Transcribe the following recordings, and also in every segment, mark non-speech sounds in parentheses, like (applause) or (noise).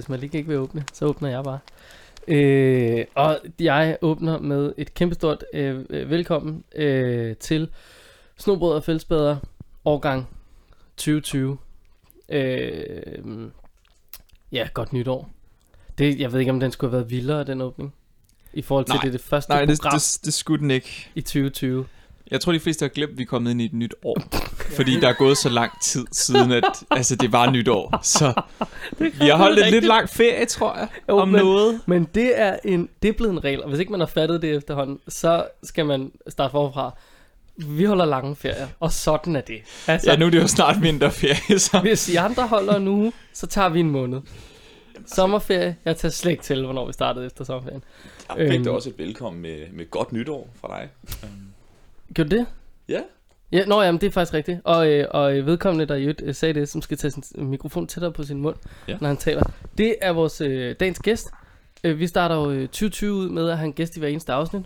Hvis man lige ikke vil åbne, så åbner jeg bare. Øh, og jeg åbner med et kæmpestort øh, øh, velkommen øh, til Snobrød og Fællesbader, årgang 2020. Øh, ja, godt nytår. Det, jeg ved ikke, om den skulle have været vildere, den åbning. I forhold til, Nej. det det første Nej, det, program det, det skulle den ikke. i 2020. Jeg tror, de fleste har glemt, at vi er kommet ind i et nyt år. (laughs) Fordi der er gået så lang tid siden, at altså, det var nytår. Så (laughs) vi har holdt en lidt lang ferie, tror jeg, Jo, om men- noget. Men det er, en, det er blevet en regel, og hvis ikke man har fattet det efterhånden, så skal man starte forfra. Vi holder lange ferier, og sådan er det. Altså, Ja, nu er det jo snart vinterferie, så... Hvis I andre holder en uge, så tager vi en måned. Sommerferie, jeg tager slet ikke til, hvornår vi startede efter sommerferien. Jeg fik Øhm. da også et velkommen med, med godt nytår fra dig. Gjorde du det? Ja. Ja, nå, jamen, det er faktisk rigtigt. Og, øh, og øh, vedkommende, der jo øh, sagde det, som skal tage sin mikrofon tættere på sin mund, Ja. når han taler. Det er vores øh, dagens gæst. Øh, vi starter jo øh, 2020 ud med at have en gæst i hver eneste afsnit.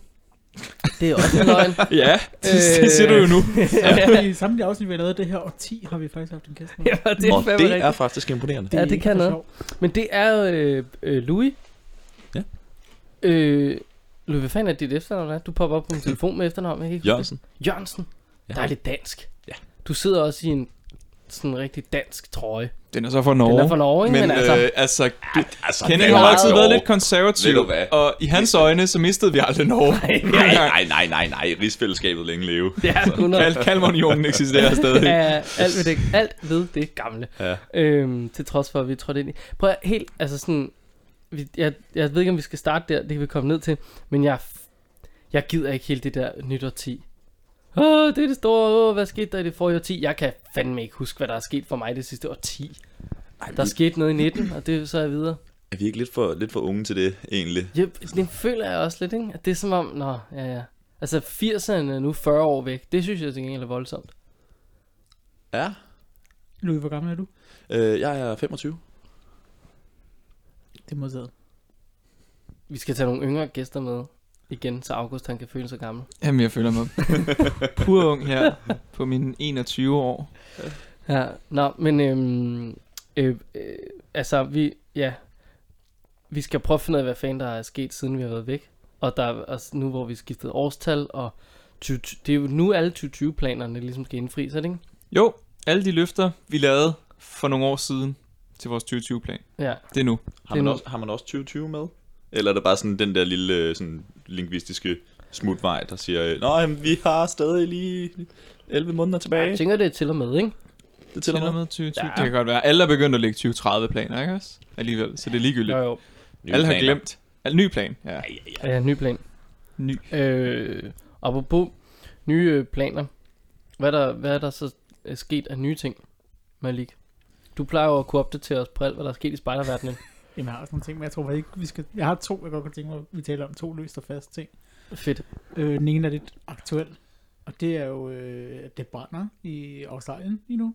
Det er også en løgn. (laughs) Ja, det, det siger du jo nu. (laughs) Ja. I samtlige afsnit, vi har lavet det her årti, har vi faktisk haft en gæst med. ja, det er og det rigtigt. er faktisk imponerende. Ja, det kan noget. Men det er øh, øh, Louis. Ja. Øh, Louis, hvad fanden er dit efternavn? er? Du popper op på min (clears throat) telefon med efternavn, jeg kan ikke Jørgensen. det. Jørgensen. Ja. Dejligt dansk. Ja. Du sidder også i en sådan rigtig dansk trøje. Den er så fra Norge. Den er fra Norge, ikke? Men, Men altså- øh, altså, du, Altså, Kenneth det har altid været lidt konservativ, du og i hans øjne, så mistede vi aldrig Norge. (laughs) Nej, Nej, (laughs) nej, nej, nej, nej. Rigsfællesskabet længe leve. Ja, 100. Kal Kalmarunionen eksisterer stadig. (laughs) Ja, alt ved det, alt ved det gamle. Ja. Øhm, til trods for, at vi trådte ind i. Prøv at helt, altså sådan, vi, jeg, jeg ved ikke, om vi skal starte der, det kan vi komme ned til, men jeg, jeg gider ikke helt det der nytårti. Åh, det er det store, åh, hvad skete der i det forrige årti? Jeg kan fandme ikke huske, hvad der er sket for mig det sidste årti. Ej, Der er sket noget i 19, og det er så er jeg videre. Er vi ikke lidt for, lidt for unge til det, egentlig? Ja, det føler jeg også lidt, ikke? At det er som om, nå, ja, ja. Altså 80'erne er nu 40 år væk. Det synes jeg til gengæld er voldsomt. Ja. Louis, hvor gammel er du? Øh, jeg er 25. Det er modtaget. Vi skal tage nogle yngre gæster med igen, så August han kan føle sig gammel. Jamen, jeg føler mig (laughs) pur ung her på mine 21 år. Ja, nå, men øhm, øh, øh, altså vi, ja, vi skal prøve at finde ud af, hvad fanden der er sket, siden vi har været væk. Og der er også nu, hvor vi skiftet årstal, og 20, det er jo nu alle 2020-planerne ligesom skal indfries, er det ikke? Jo, alle de løfter, vi lavede for nogle år siden til vores 2020-plan. Ja, Det er nu. Har Det er man, nu. også, har man også 2020 med? Eller er det bare sådan den der lille sådan, lingvistiske smutvej, der siger, Nå, jamen, vi har stadig lige 11 måneder tilbage. jeg tænker, det er til og med, ikke? det Til tæller og med. med 2020. Ja. Det kan godt være. Alle er begyndt at lægge 2030-planer, ikke også? Alligevel, så det er ligegyldigt. Jo, jo. Nye Alle har planer. glemt. Al ny plan, ja. Ja, ja, ja. Ja, ny plan. Ny. Øh, apropos nye øh, planer. Hvad er der, hvad er der så øh, sket af nye ting, Malik? Du plejer jo at kunne opdatere os på alt, hvad der er sket i spejderverdenen. (laughs) Jamen, jeg har også nogle ting, men jeg tror ikke, vi skal... Jeg har to, jeg godt kan tænke mig, vi taler om to løst og fast ting. Fedt. Øh, den ene er lidt aktuel, og det er jo, øh, det brænder i Australien lige nu.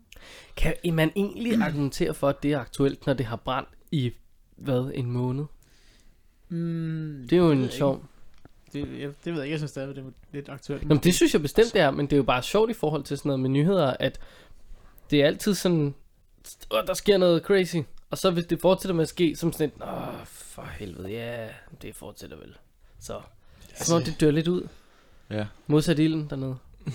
Kan man egentlig (clears throat) argumentere for, at det er aktuelt, når det har brændt i, hvad, en måned? Mm, Det er jo en sjov... Det, jeg, det ved jeg ikke, jeg synes stadig, det er lidt aktuelt. Jamen, det synes jeg bestemt, det er, men det er jo bare sjovt i forhold til sådan noget med nyheder, at det er altid sådan, åh, der sker noget crazy. Og så hvis det fortsætter med at ske, som sådan et, åh, for helvede, ja, det fortsætter vel. Så, som om det dør lidt ud. Ja. Modsat ilden dernede. (laughs)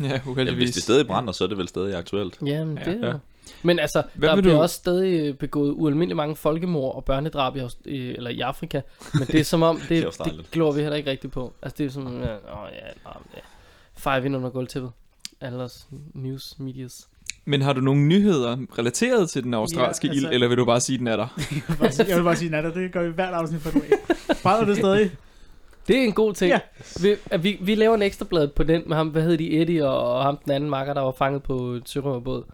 Ja, Jamen, hvis uheldigvis. det stadig brænder, så er det vel stadig aktuelt. Jamen, Ja, det er ja. Men altså, Hvad der bliver du- også stadig øh, begået ualmindeligt mange folkemord og børnedrab i, eller i Afrika. Men det er som om, (laughs) det, det glor vi heller ikke rigtigt på. Altså det er sådan, ja, åh, ja, ja. Five ind under gulvtæppet. Allers news medias. Men har du nogle nyheder relateret til den australske Ja, altså- ild, eller vil du bare sige, den er der? (laughs) Jeg vil bare sige- jeg vil bare sige, Natter, det gør vi hvert afsnit for nu af. Brænder det stadig? Det er en god ting. Ja. Vi, at vi, vi laver en ekstra blad på den med ham, hvad hed de, Eddie og, og ham den anden makker, der var fanget på et sørøverbåd.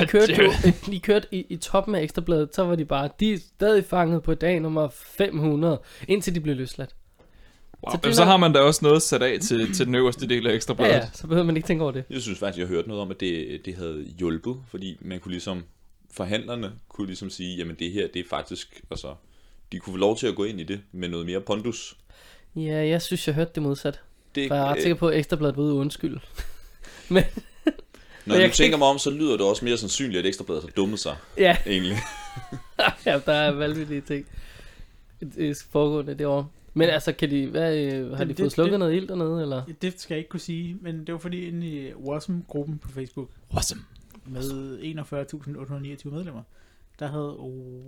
De kørte, jo, (laughs) de kørte i, i toppen af ekstrabladet, så var de bare, de er stadig fanget på dag nummer 500, indtil de blev løsladt. Wow. Så det så har man da også noget sat af til, til den øverste del af Ja, ekstrabladet. ja, så behøver man ikke tænke over det. Jeg synes faktisk, jeg hørte noget om, at det, det havde hjulpet, fordi man kunne ligesom, forhandlerne kunne ligesom sige, jamen det her, det er faktisk, altså, de kunne få lov til at gå ind i det med noget mere pondus. Ja, jeg synes, jeg hørte det modsat. Det, For jeg er ret sikker på, at ekstrabladet var ude undskyld. (laughs) Men, Når jeg jeg tænker mig om, så lyder det også mere sandsynligt, at Ekstrabladet har dummet sig, ja, egentlig. (laughs) ja, der er vanvittige ting øh, foregående det år. Men altså, kan de, hvad, øh, har Det- de det- fået slukket det- noget ild dernede, eller? Det skal jeg ikke kunne sige, men det var fordi inde i WASM-gruppen på Facebook Awesome. med 41.829 medlemmer, der havde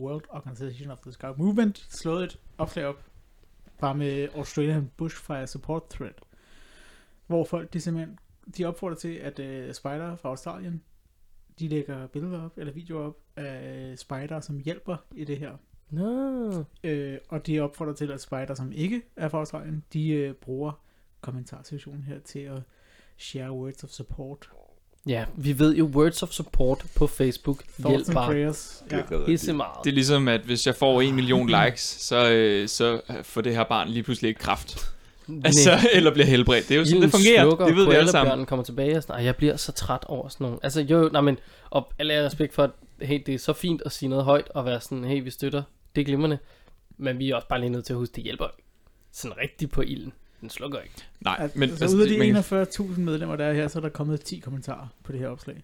World Organization of the Scout Movement slået et opslag op, bare med Australian Bushfire Support Thread, hvor folk de simpelthen de opfordrer til, at uh, spider fra Australien, de lægger billeder op, eller videoer op af spider, som hjælper i det her. Nå, Øh, og de opfordrer til, at spider, som ikke er fra Australien, de øh, bruger kommentarsektionen her til at share words of support. ja, vi ved jo words of support på Facebook Thoughts prayers. Ja. hisse meget. Det er ligesom, at hvis jeg får en million (clears throat) likes, så, øh, så får det her barn lige pludselig ikke kraft. (laughs) Altså, eller bliver helbredt. Det er jo sådan, det fungerer. Det ved vi alle sammen. Kommer tilbage og sådan, "Ej, jeg bliver så træt over sådan nogle. Altså jo, nej men, og alle respekt for, at hey, det er så fint at sige noget højt, og være sådan, hey, vi støtter, det er glimrende. Men vi er også bare lige nødt til at huske, det hjælper. Sådan rigtigt på ilden. Den slukker ikke. Nej, men altså, ud af det- de man- 41.000 medlemmer, der er her, så er der kommet 10 kommentarer på det her opslag.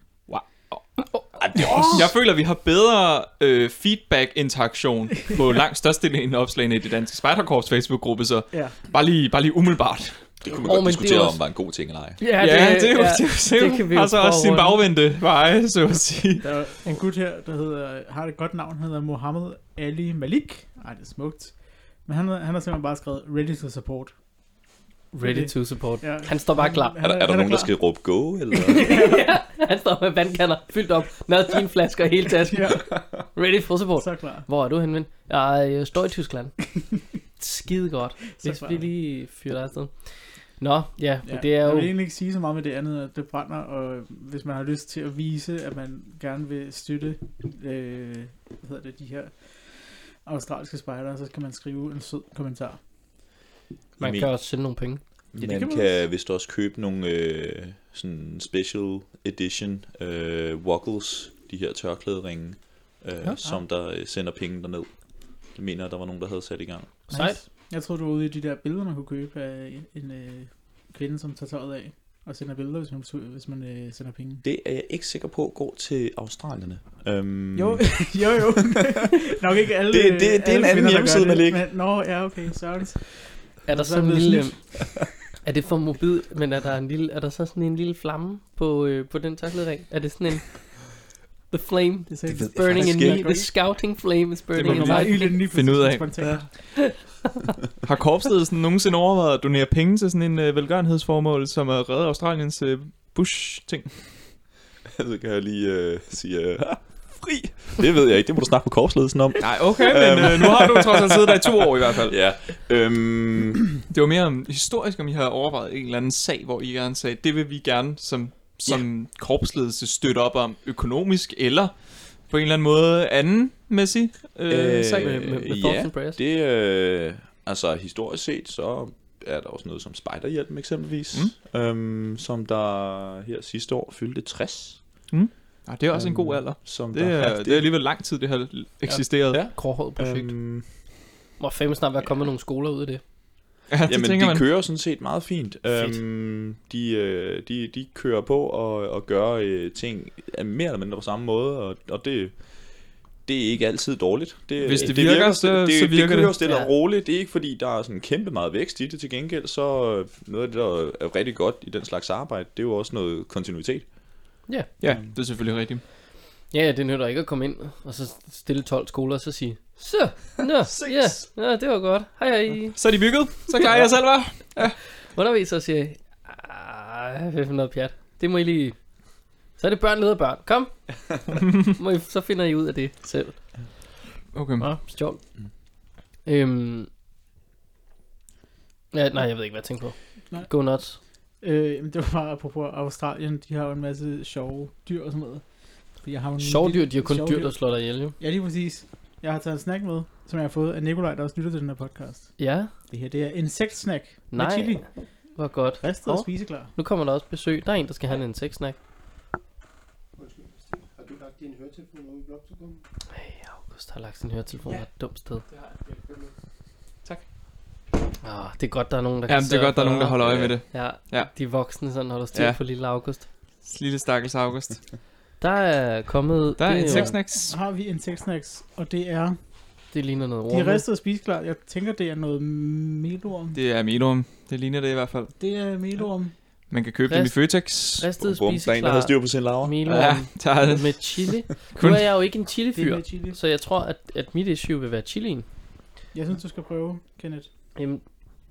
Ej, det er også... Jeg føler, at vi har bedre øh, feedback-interaktion (laughs) på langt størstedelen af opslagene i det danske Spejderkorps Facebook-gruppe, så Ja. bare lige, bare lige umiddelbart. Det kunne man Åh, godt det er diskutere, også- om var en god ting eller ej. Ja, det, ja, det, er jo, ja, det, det, det, det kan vi det jo har så også sin bagvendte veje, så at sige. Der er en gut her, der hedder, har et godt navn, han hedder Mohammed Ali Malik. Ej, det er smukt. Men han, han har simpelthen bare skrevet ready to support. Ready to support. Ja. Han står bare klar. Er der, er der han nogen, der klar. skal råbe go, eller? (laughs) ja, han står med vandkanner fyldt op, madginflasker hele tasken. Ja, Ready for support. så klar. Hvor er du henne, ven? Jeg står i Tyskland. (laughs) Skide godt. Hvis vi lige fyrer dig afsted. Nå, ja, men Ja, det er Jeg jo... vil egentlig ikke sige så meget med det andet, at det brænder, og hvis man har lyst til at vise, at man gerne vil støtte øh, hvad hedder det, de her australske spejdere, så skal man skrive en sød kommentar. Man Men- kan også sende nogle penge. Ja, det man kan man kan også. vist også købe nogle øh, sådan special edition øh, Woggles, de her tørklæderinge, øh, Ja. ja. som der øh, sender penge derned. Det mener jeg, der var nogen, der havde sat i gang. Sejt. Jeg tror du var ude i de der billeder, man kunne købe af en, en øh, kvinde, som tager tøjet af og sender billeder, hvis man, hvis man øh, sender penge. Det er jeg ikke sikker på går til australierne. Um, Jo, (laughs) jo, jo. Nok ikke alle Det- det- det er alle en anden hjemmeside, det, Malik. Men, nå, ja, okay, sorry. Er der Så er en det lille... Er det for mobil, men er der, en lille, er der så sådan en lille flamme på, øh, på den tørklædering? Er det sådan en... The flame Det is burning in me. The scouting flame is må burning in lige meget me. ilden lige finde ud af. (laughs) Har korpsledelsen nogensinde overvejet at donere penge til sådan en øh, velgørenhedsformål, som at redde Australiens øh, bush-ting? (laughs) så kan jeg lige øh, sige, øh, "Ah, fri. Det ved jeg ikke, det må du snakke med korpsledelsen om. Nej, okay, men øh, nu har du trods alt siddet der i to år i hvert fald. (laughs) Ja, øhm, (clears throat) Det var mere om, historisk, om I har overvejet en eller anden sag, hvor I gerne sagde, det vil vi gerne som, som ja. korpsledelse støtte op om økonomisk, eller på en eller anden måde andenmæssig øh, Øh, sag. Med, med, med Ja, prayers. det øh, altså historisk set, så er der også noget som Spejderhjælpen eksempelvis, mm. øhm, som der her sidste år fyldte 60. Ja, det er også en god Øhm, alder. Som Det der, er, det er alligevel lang tid, det har eksisteret. Ja. Gråhåret projekt. øhm, Må fandme snart være kommet nogle skoler ud af det. Ja, det Jamen, de man. kører sådan set meget fint. Fedt. Øhm, de, øh, de, de kører på og, og gør øh, ting mere eller mindre på samme måde, og, og det, det er ikke altid dårligt. Det, Hvis det virker, så- det, så virker det. kører det. stille Ja. og roligt. Det er ikke fordi, der er sådan kæmpe meget vækst i det til gengæld, så øh, noget af det, der er rigtig godt i den slags arbejde, det er jo også noget kontinuitet. Ja. Ja, det er selvfølgelig rigtigt. Ja, det nytter ikke at komme ind og så stille 12 skoler og så sige, så, nå, (laughs) ja, ja, det var godt. Hej, hej. Så er de bygget. Så klarer jeg selv, hva'? Underviser siger, ah, hvad for noget pjat. Det må I lige... Så er det børn, leder børn. Kom. (laughs) må I, så finder I ud af det selv. Okay. Nå, stjål. Øhm. Ja, nej, jeg ved ikke, hvad jeg tænker på. Nej. Go nuts. Øh, jamen, det var bare apropos Australien, de har jo en masse sjove dyr og sådan noget. Fordi jeg har jo en Sjov lille- dyr, de har kun sjove dyr, der slår dig ihjel, jo. Ja, lige præcis. Jeg har taget en snack med, som jeg har fået af Nikolaj, der også lytter til den her podcast. Ja, Det her, det er insektsnack med nej. chili. Hvor godt. Ristet og Hov. spiseklar. Nu kommer der også besøg. Der er en, der skal have en insektsnack. Undskyld, Stig. Har du lagt din høretelefon ude i bloksekummen? Hey, August har lagt sin høretelefon Ja. ja. et dumt sted. Det har jeg. Køber Ah, det er godt, der er nogen, der Jamen, kan det er godt, der er og nogen, der holder øje med det. Ja, Ja. ja. de voksne sådan holder styr Ja. ja. på lille August. Lille stakkels August. (laughs) Der er kommet... Der er det, en jo- seks snacks. Så har vi en seks snacks, og det er... Det ligner noget De er ristet og spiseklar. Jeg tænker, det er noget melorm. Det er Melorm. Det ligner det i hvert fald. Det er melorm. Man kan købe dem i Rest- Føtex. Ristet Bum, der er en, der har spiseklar styr på sin laver. melorm Ja, er det. med chili. (laughs) Nu Kun- er jeg jo ikke en chili-fyr, chili. så jeg tror, at, at mit issue vil være chilien. Jeg synes, du skal prøve, Kenneth. Jamen,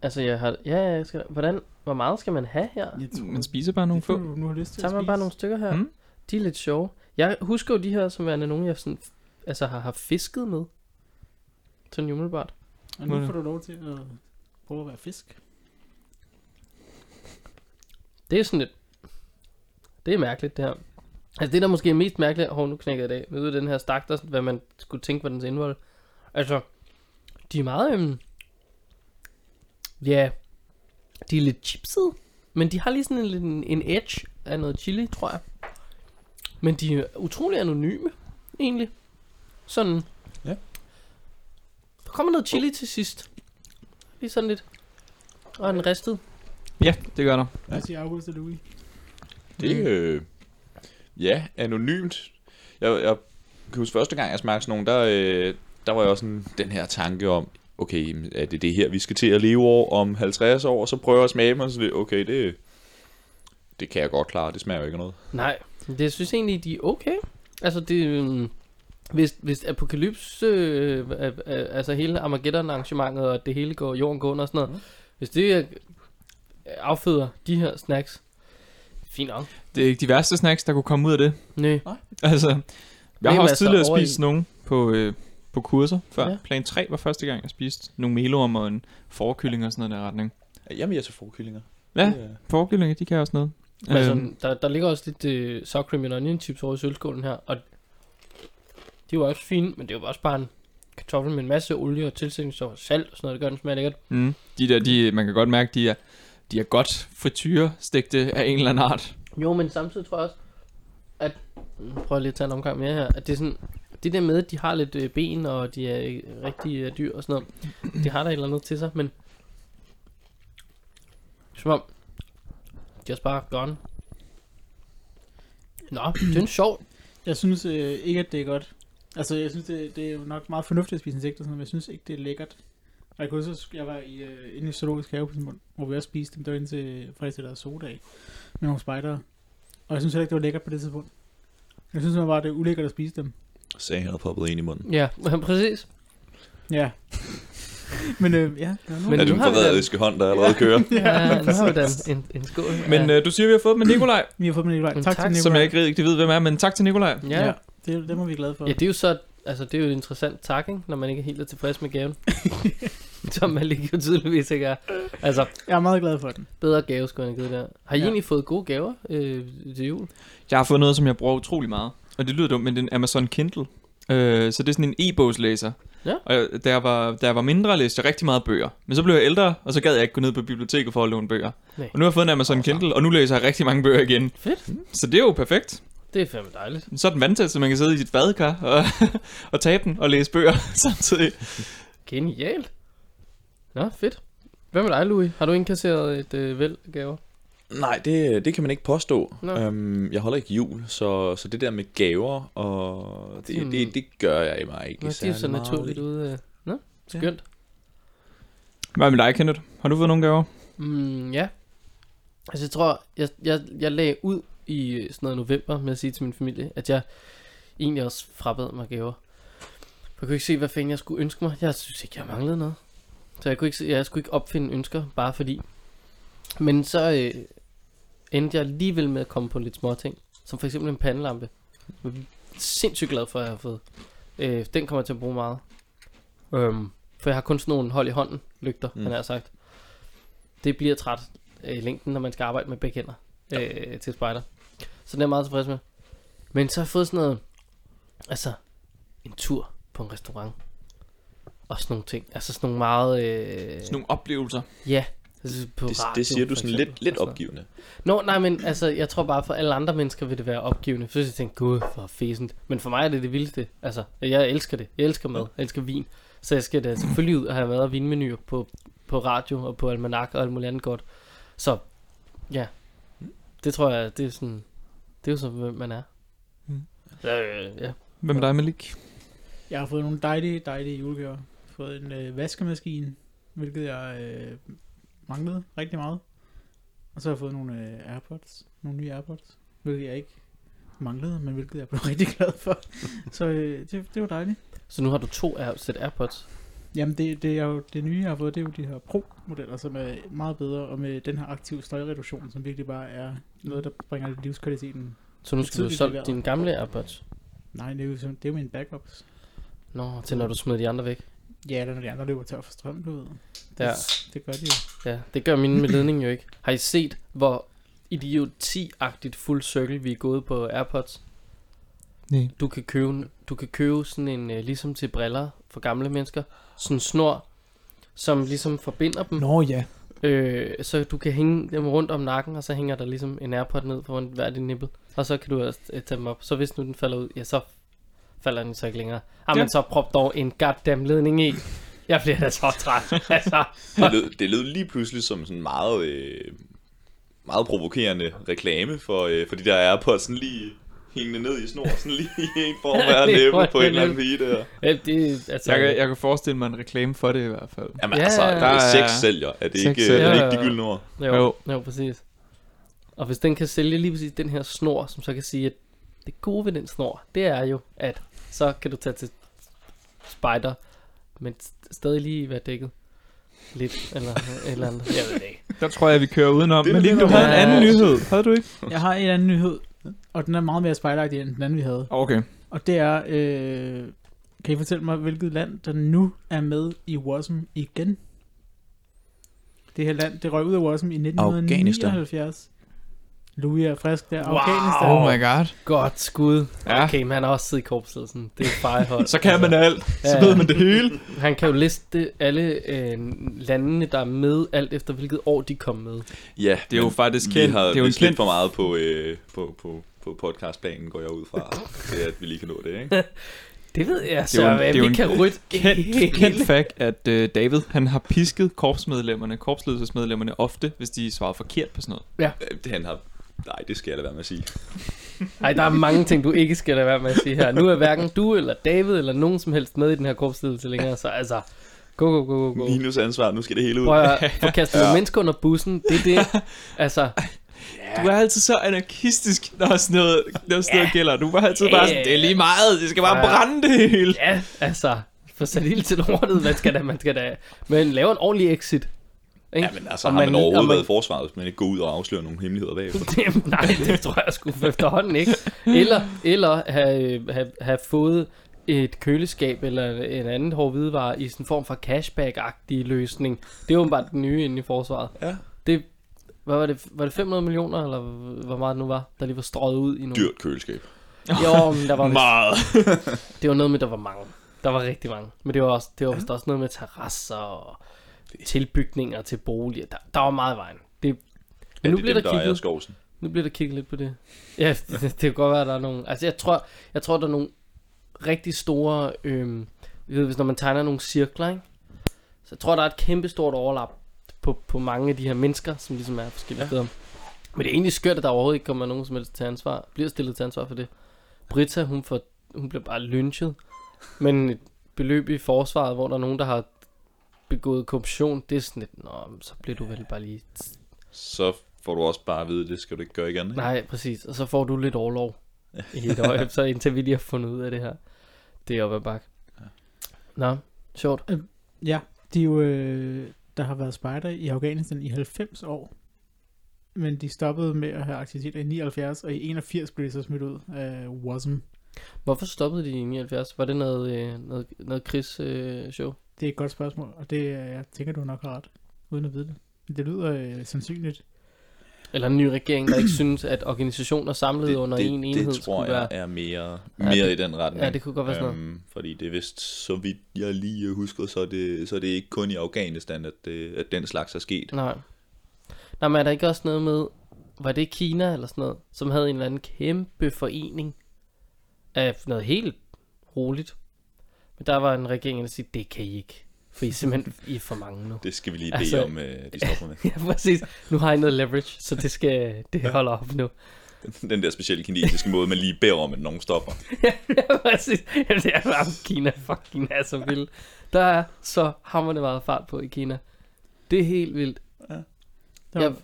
altså jeg har... Ja, ja, jeg skal... Hvordan... Hvor meget skal man have her? Jeg tror, Man spiser bare nogle få. nu har lyst til Tager man bare nogle stykker her? Mm. De er lidt sjove. Jeg husker jo de her som værende nogen, jeg sådan, altså har haft fisket med. Sådan umiddelbart. Og nu får du lov til at prøve at være fisk. Det er sådan lidt... Det er mærkeligt, det her. Altså det, der måske er mest mærkeligt... Hov, nu knækker jeg det af. Du, den her stak, der, hvad man skulle tænke var dens indvold. Altså, de er meget... Øhm, ja, de er lidt chipsede. Men de har lige sådan en, en, en edge af noget chili, tror jeg. Men de er utrolig anonyme, egentlig. Sådan. Ja. Der kommer noget chili til sidst. Lige sådan lidt. Og en ristet. Ja, det gør der. Hvad siger August og Louis? Det øh, ja, anonymt. Jeg, jeg kan huske første gang, jeg smagte sådan nogle, der, øh, der var jeg også sådan, den her tanke om, okay, er det det her, vi skal til at leve over om 50 år, så prøver jeg at smage dem, og så det, okay, det, det kan jeg godt klare, det smager jo ikke noget. Nej, det jeg synes egentlig, de er okay. Altså, det, øhm, hvis, hvis Apocalypse, øh, øh, øh, altså hele Armageddon-arrangementet, og det hele går jorden går under og sådan noget, Mhm. hvis det øh, afføder de her snacks, fint nok. Det er ikke de værste snacks, der kunne komme ud af det. Nej, Altså, jeg Hvem har også så tidligere over i- spist nogen på, øh, på kurser før. Ja. Plan 3 var første gang, jeg spiste nogle melorm og en forkylling og sådan noget der retning. Jamen, jeg er til forkyllinger. Ja, Det er- forkyllinger, de kan også noget. men altså, Øhm, der, der ligger også lidt øh, sour cream and onion chips over i sølvskålen her, og de var også fine, men det var også bare en kartoffel med en masse olie og tilsætningsstoffer, salt og sådan noget, det gør den smager lækkert. mm, de der, de, man kan godt mærke, de er, de er godt frityrestegte af en eller anden art. Jo, men samtidig tror jeg også, at... Jeg lige at tage en omgang mere her. At det er sådan... Det der med, at de har lidt øh, ben, og de er øh, rigtig øh, dyr og sådan noget. De har der et eller andet til sig, men... Som om... De er også bare gone. Nå, det er en sjov. Jeg synes øh, ikke, at det er godt. Altså, jeg synes, det, det er jo nok meget fornuftigt at spise insekter, sådan, men jeg synes ikke, det er lækkert. Jeg kunne huske, at jeg var i, øh, inde i zoologisk have på Simon, hvor vi også spiste dem. Der var ind til, faktisk der soda af, med nogle spejdere. Og jeg synes heller ikke, det var lækkert på det tidspunkt. Jeg synes bare, det er ulækkert at spise dem. Sagde han og poppede en i munden. Ja, (laughs) præcis. Ja. men øh, ja, der er Men nogen. er nu du en har vi da- forræderiske hånd, der allerede kører? (laughs) Ja, nu har vi da en, en, en skål. Men ja. øh, du siger, vi har fået med (clears throat) Nikolaj, Vi har fået med Nikolaj. Men Tak, tak, til Nikolaj. som jeg ikke rigtig ved, hvem er, men tak til Nikolaj. ja. Ja, det, det må vi være glade for. Ja, det er jo så, altså det er jo et interessant tak, ikke? når man ikke er helt er tilfreds med gaven. (laughs) Som man lige jo tydeligvis ikke er. Altså, Jeg er meget glad for den. bedre gave skulle jeg have givet der. Har I Ja. egentlig fået gode gaver øh, til jul? Jeg har fået noget, som jeg bruger utrolig meget. Og det lyder dumt, men det er en Amazon Kindle. Øh, så det er sådan en e-bogslæser. Ja. Og jeg, da, jeg var, da jeg var mindre, læste jeg rigtig meget bøger. Men så blev jeg ældre, og så gad jeg ikke gå ned på biblioteket for at låne bøger. Nej. Og nu har jeg fået en Amazon Kindle, og nu læser jeg rigtig mange bøger igen. Fedt. Så det er jo perfekt. Det er fandme dejligt. Så er den vandtæt, så man kan sidde i sit badekar og, (laughs) og tage den og læse bøger (laughs) samtidig. Genialt. Nå, fedt. Hvad med dig, Louis? Har du indkasseret et øh, væld gaver? Nej, det, det kan man ikke påstå. Nå. Øhm, jeg holder ikke jul, så, så det der med gaver, og det, Hmm. det, det gør jeg i mig ikke Nå, de er jo så særlig meget naturligt i. ude. Øh. Nå, skønt. Hvad med dig, Kenneth? Har du fået nogle gaver? Mm, ja. Altså, jeg tror, jeg, jeg, jeg lagde ud i øh, sådan noget november med at sige til min familie, at jeg egentlig også frabad mig gaver. For jeg kunne ikke se, hvad fanden jeg skulle ønske mig. Jeg synes ikke, jeg manglede noget. Så jeg kunne ikke, jeg skulle ikke opfinde ønsker, bare fordi. Men så øh, endte jeg alligevel med at komme på lidt små ting. Som for eksempel en pandelampe. Jeg er sindssygt glad for, at jeg har fået. Øh, den kommer jeg til at bruge meget. Øhm, for jeg har kun sådan nogle hold i hånden lygter, mm. Han har sagt. Det bliver træt øh, i længden, når man skal arbejde med begge hænder øh, til spejder. Så det er jeg meget tilfreds med. Men så har jeg fået sådan noget, altså en tur på en restaurant. Og sådan nogle ting. Altså sådan nogle meget... Øh, Sådan nogle oplevelser. Ja. Altså på Det, radio, det siger du for sådan eksempel, lidt, lidt noget. opgivende. Nå, nej, men altså, jeg tror bare, for alle andre mennesker vil det være opgivende. Så jeg tænkte, gud, for fæsent. Men for mig er det det vildeste. Altså, jeg elsker det. Jeg elsker mad. Jeg elsker vin. Så jeg skal da selvfølgelig ud og have mad og vinmenuer på, på radio og på almanak og alt muligt andet godt. Så, ja. Det tror jeg, det er sådan... Det er jo så, hvem man er. Mm. Øh, ja. Hvem er dig, Malik? Jeg har fået nogle dejlige, dejlige julegaver. Fået en øh, vaskemaskine, hvilket jeg øh, manglede rigtig meget. Og så har jeg fået nogle øh, Airpods, nogle nye Airpods, hvilket jeg ikke manglede, men hvilket jeg blev (laughs) rigtig glad for. så øh, det, det var dejligt. Så nu har du to Air, sæt AirPods. Jamen det, det er jo det nye, jeg har fået, det er jo de her Pro-modeller, som er meget bedre, og med den her aktive støjreduktion, som virkelig bare er noget, der bringer livskvaliteten. Så nu skal du solge leveret. dine gamle AirPods. Nej, det er jo, det er jo mine backups. Nå, til når du smider de andre væk. Ja, eller når de andre løber tør for strøm, du ved. Ja. Det gør de jo. Ja, det gør mine med ledningen jo ikke. Har I set, hvor idioti-agtigt full circle vi er gået på AirPods? Nej. Du kan købe, du kan købe sådan en, øh, ligesom til briller for gamle mennesker, sådan en snor, som ligesom forbinder dem. Nå ja. Øh, så du kan hænge dem rundt om nakken, og så hænger der ligesom en AirPod ned foran hver din nippel. Og så kan du også øh, tage dem op. Så hvis nu den falder ud, ja, så falder den så ikke længere. Ah, Ja. men så prop dog en goddamn ledning i. Jeg bliver da så træt. (laughs) altså, Det lød, det lød lige pludselig som sådan meget, øh, meget provokerende reklame for, øh, for de der AirPods, sådan lige hængende ned i snor, sådan lige (laughs) en form af (laughs) næppe på en eller anden pige der. øh, det, altså, Jeg kan, jeg kan forestille mig en reklame for det i hvert fald. Jamen Ja, altså, ja, ja. er Der er- sex sælger, er det ikke, sælger. er det Ja, ikke ja, de gyldne ord? Jo, Jo. jo. jo, præcis. Og hvis den kan sælge lige præcis den her snor, som så kan sige, at det gode ved den snor, det er jo, at så kan du tage til spider, men st- stadig lige være dækket. Lidt, eller eller andet. (laughs) Jeg ved det ikke. Der tror jeg, vi kører udenom. Det er Malik, lidt du havde en anden nyhed. Havde du ikke? Jeg har en anden nyhed, og den er meget mere spejlagtig end den anden, vi havde. Okay. Og det er, øh, kan I fortælle mig, hvilket land, der nu er med i WASM igen? Det her land, det røg ud af WASM i 1979. Louis er frisk der. Wow. Afghanistan. Oh my god. Godt skud. Ja. Okay, men han har også siddet i korpsledelsen. Det er fejhold. Så kan man alt. Så Ja. ved man det hele. Han kan jo liste alle øh, landene, der er med, alt efter hvilket år de kom med. Ja, Det er jo men faktisk vi kendt- har det er jo kendt- for meget på, øh, på, på, på podcastplanen, går jeg ud fra, (laughs) til at vi lige kan nå det, ikke? (laughs) Det ved jeg Det er så, jo en- hvad det er jo vi en kan rydde Kendt, kendt fact, at øh, David, han har pisket korpsmedlemmerne, korpsledelsesmedlemmerne ofte, hvis de svarede forkert på sådan noget. Øh, Han har... Nej, det skal jeg lade være med at sige. Nej, der er mange ting, du ikke skal lade være med at sige her. Nu er hverken du eller David eller nogen som helst med i den her korpsledelse længere, så altså, go, go, go, go, go. Minus ansvar, nu skal det hele ud. Prøv at (laughs) få kastet nogle mennesker under bussen, det er det. Altså, Du er altid så anarkistisk, når sådan noget, når sådan noget gælder. Du var altid bare sådan, det er lige meget, det skal bare Ja. brænde det hele. ja, altså, få sat ild til lortet, man skal da, man skal da, men lave en ordentlig exit. Ikke? Ja, men altså, Og har man, man- overhovedet man- været i forsvaret, hvis man ikke går ud og afslører nogle hemmeligheder bagefter? (laughs) Det, nej, det tror jeg sgu efterhånden ikke. Eller, eller have, have, have fået et køleskab eller en anden hård hvidevare i sådan en form for cashback-agtig løsning. Det er bare den nye inde i forsvaret. Ja. Det, hvad var det, var det 500 millioner, eller hvor meget det nu var, der lige var strøget ud i nogle... Dyrt køleskab. Jo, men der var (laughs) Meget. det var noget med, der var mange. Der var rigtig mange. Men det var, også, det var også noget med terrasser og tilbygninger til boliger. Der, der var meget vejen. Det, men nu det er bliver dem, der der kigget skovsen. nu bliver der kigget lidt på det. Ja, det, (laughs) det kan godt være, at der er nogle... Altså, jeg tror, jeg tror der er nogle rigtig store... Jeg ved, hvis når man tegner nogle cirkler, ikke? Så jeg tror, der er et kæmpe stort overlap på, på mange af de her mennesker, som ligesom er forskellige ja. steder. Men det er egentlig skørt, at der overhovedet ikke kommer nogen som helst til ansvar. Bliver stillet til ansvar for det. Britta, hun, får, hun bliver bare lynchet. Men et beløb i forsvaret, hvor der er nogen, der har begået korruption, det er sådan lidt, Nå, så bliver du vel bare lige Så får du også bare at vide, det skal du ikke gøre igen. ikke? Nej, præcis. Og så får du lidt overlov i et år, (laughs) så indtil vi lige har fundet ud af det her. Det er op ad bak. Nå, sjovt. Ja, de er jo, øh, der har været spejder i Afghanistan i 90 år. Men de stoppede med at have aktiviteter i 79, og i 81 blev de så smidt ud af WASM. Hvorfor stoppede de i 79? Var det noget, øh, noget, noget krigsshow? Øh, show? Det er et godt spørgsmål, og det, øh, jeg tænker, du nok har ret, uden at vide det. Men Det lyder øh, sandsynligt. Eller en ny regering, der ikke (clears throat) synes, at organisationer samlet det, under det, en enhed det tror jeg være... er mere, Ja, mere det- i den retning. Ja, det kunne godt være sådan noget. Øhm, fordi det er vist, så vidt jeg lige husker, så er det, så er det ikke kun i Afghanistan, at, det, at den slags er sket. Nej. Nej, men er der ikke også noget med... Var det Kina eller sådan noget, som havde en eller anden kæmpe forening af noget helt roligt? Der var en regering, der siger, det kan I ikke. For I er simpelthen I er for mange nu. Det skal vi lige bede Altså- om, øh, de stopper med. (laughs) Ja, præcis. Nu har I noget leverage, så det skal det holder op nu. (laughs) Den der specielle kinesiske måde, man lige beder om, at nogen stopper. (laughs) ja, præcis. Jamen, det er bare Kina. Fuck, Kina er så vild. Der er så hammerende meget fart på i Kina. Det er helt vildt. Der Jeg, var,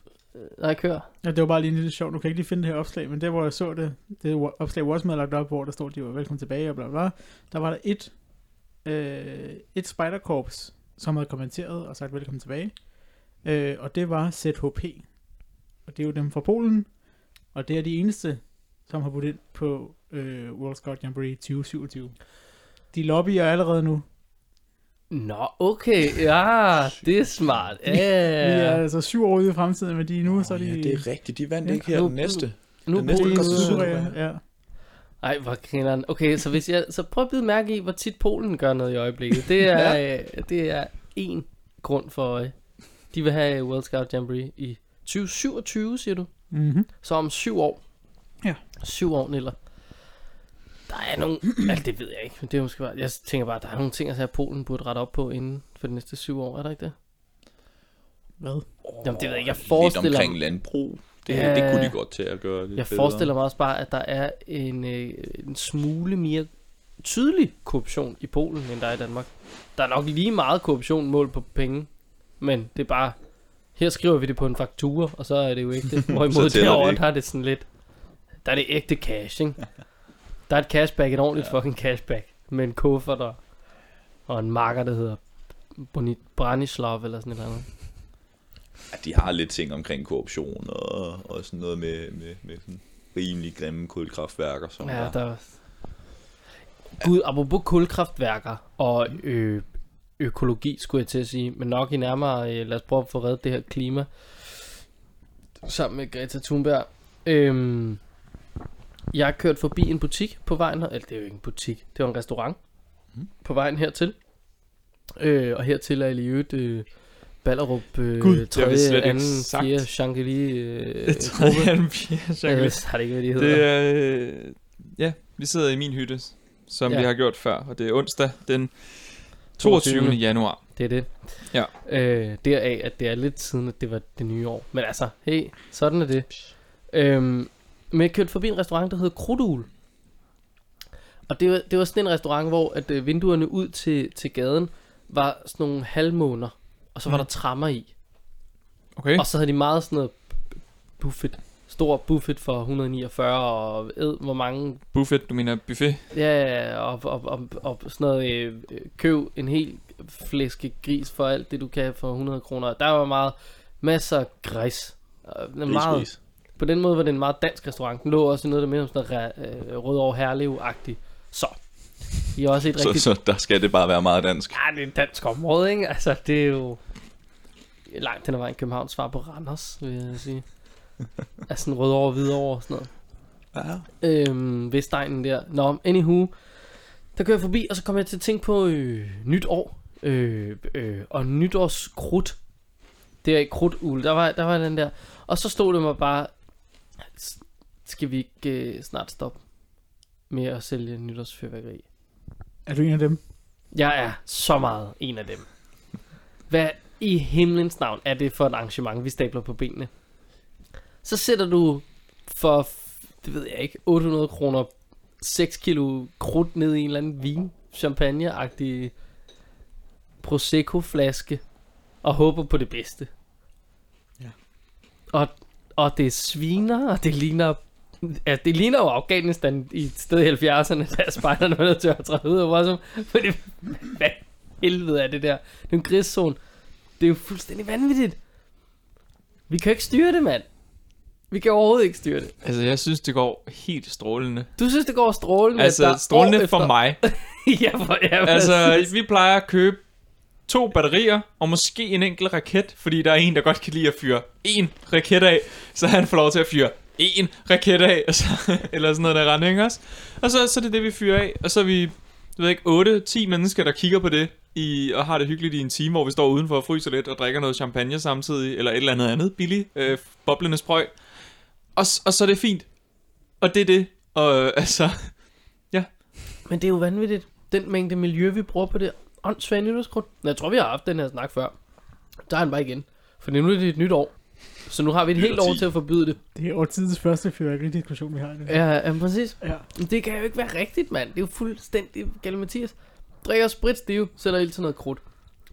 nej, kør. ja, det var bare lige lidt sjovt. Nu kan jeg ikke lige finde det her opslag, men der hvor jeg så det, det opslag Watchmen havde lagt op, hvor der stod, at de var velkommen tilbage og bla bla, bla. Der var der et, øh, et spiderkorps, som havde kommenteret og sagt velkommen tilbage. Øh, og det var ZHP. Og det er jo dem fra Polen, og det er de eneste, som har budt ind på øh, World Scout Jamboree 2027. De lobbyer allerede nu. Nå, okay. Ja, det er smart. (laughs) Ja, Vi er altså syv år ude i fremtiden, men de nu, så er de... ja, det er rigtigt. De vandt Ja. ikke her Nu- den næste. Nu Den er næste ude. syv. Sydkorea, ja. Ej, hvor grineren. Okay, så hvis jeg så prøv at bide mærke i, hvor tit Polen gør noget i øjeblikket. Det er, (laughs) ja. det er en grund for øje. De vil have World Scout Jamboree i 2027, siger du? Mm-hmm. Så om syv år. Ja. Syv år, Niller. Der er nogle... (clears throat) altså, det ved jeg ikke. men Det er måske bare... Jeg tænker bare, der er nogle ting, at Polen burde rette op på inden for de næste syv år. Er der ikke det? Hvad? Jamen, det ved jeg ikke. Jeg Lidt forestiller omkring mig- landbrug. Det, Ja. det kunne de godt til at gøre lidt Jeg bedre. forestiller mig også bare, at der er en, øh, en smule mere tydelig korruption i Polen, end der er i Danmark. Der er nok lige meget korruption mål på penge, men det er bare, her skriver vi det på en faktura, og så er det jo ægte. (laughs) Hvorimod det derovre, ikke. der er det sådan lidt, der er det ægte cash, ikke? Der er et cashback, et ordentligt ja. fucking cashback, med en kuffert og, og en marker, der hedder Bonit Branislav eller sådan et eller andet. Ja, de har lidt ting omkring korruption og, og sådan noget med, med, med sådan rimelig grimme kulkraftværker. Som Ja, der, der... Gud, apropos kulkraftværker og ø- økologi, skulle jeg til at sige, men nok i nærmere, øh, lad os prøve at få reddet det her klima, sammen med Greta Thunberg. Øhm, jeg har kørt forbi en butik på vejen her, eller det er jo ikke en butik, det var en restaurant, Mhm. på vejen hertil. Øh, og hertil er i øvrigt øh, Ballerup øh, Gud, det har vi 3., slet ikke 2., sagt. 4. Shangri øh, Det (laughs) tredje anden fjerde Jeg chance. har det ikke, hvad de hedder. Det er... Øh, ja, vi sidder i min hytte, som Ja. vi har gjort før, og det er onsdag den 22. 22. januar. Det er det. Ja. Øh, deraf, at det er lidt siden, at det var det nye år. Men altså, hey, sådan er det. Øhm, men jeg kørte forbi en restaurant, der hedder Krudul. Og det var, det var sådan en restaurant, hvor at øh, vinduerne ud til, til gaden var sådan nogle halvmåner. Og så var Mm. der trammer i. Okay. Og så havde de meget sådan noget buffet. Stor buffet for 149 og ed, hvor mange Buffet, du mener buffet? Ja, og, og, og, og sådan noget, øh, køb en hel flæske gris for alt det, du kan for 100 kroner. Der var meget, masser af den er meget, Gris, på den måde var det en meget dansk restaurant. Den lå også i noget, der minder om sådan noget øh, Rødovre Herlev-agtigt. Så, I er også et så, rigtigt... så der skal det bare være meget dansk. Ja, det er et dansk område, ikke? Altså, det er jo langt hen ad vejen Københavns svar på Randers, vil jeg sige. altså sådan Rødovre, Hvidovre og sådan noget. Ja. Øhm, Vestegnen der. Nå, anywho. Der kører jeg forbi, og så kommer jeg til at tænke på øh, nyt år. Øh, øh, og nytårskrudt. Det er ikke krudtul. Der var, der var den der. Og så stod det mig bare, "S- skal vi ikke øh, snart stoppe med at sælge nytårsfyrværkeri? Er du en af dem? Jeg er så meget en af dem. Hvad i himlens navn er det for et arrangement, vi stabler på benene? Så sætter du for, det ved jeg ikke, 800 kroner 6 kilo krudt ned i en eller anden vin, champagne-agtig Prosecco-flaske og håber på det bedste. Ja. Og, og det sviner, og det ligner Ja, det ligner jo Afghanistan i et sted i 70'erne, da spejderne var nødt til at træde ud af Wasum. Fordi, hvad helvede er det der? Det er en griszone. Det er jo fuldstændig vanvittigt. Vi kan jo ikke styre det, mand. Vi kan overhovedet ikke styre det. Altså, jeg synes, det går helt strålende. Du synes, det går strålende? Altså, strålende for mig. (laughs) ja, for, ja, Altså, vi plejer at købe to batterier, og måske en enkelt raket, fordi der er en, der godt kan lide at fyre en raket af, så han får lov til at fyre en raket af, og så, (laughs) eller sådan noget der rende, ikke også? Og så, så er det det, vi fyrer af, og så er vi, jeg ved ikke, 8-10 mennesker, der kigger på det, i, og har det hyggeligt i en time, hvor vi står udenfor og fryser lidt, og drikker noget champagne samtidig, eller et eller andet andet billigt, øh, boblende sprøj. Og, og så er det fint. Og det er det. Og øh, altså, (laughs) Men det er jo vanvittigt. Den mængde miljø, vi bruger på det åndssvage nytårskrudt. Jeg tror, vi har haft den her snak før. Der er han bare igen. For nu er det et nyt år. Så nu har vi et helt år til at forbyde det. Det er årtidens første fyrværkeridiskussion, vi har nu. Ja, ja præcis. ja. Men det kan jo ikke være rigtigt, mand. Det er jo fuldstændig galt Mathias. Drikker sprit stiv, sætter ild til noget krudt.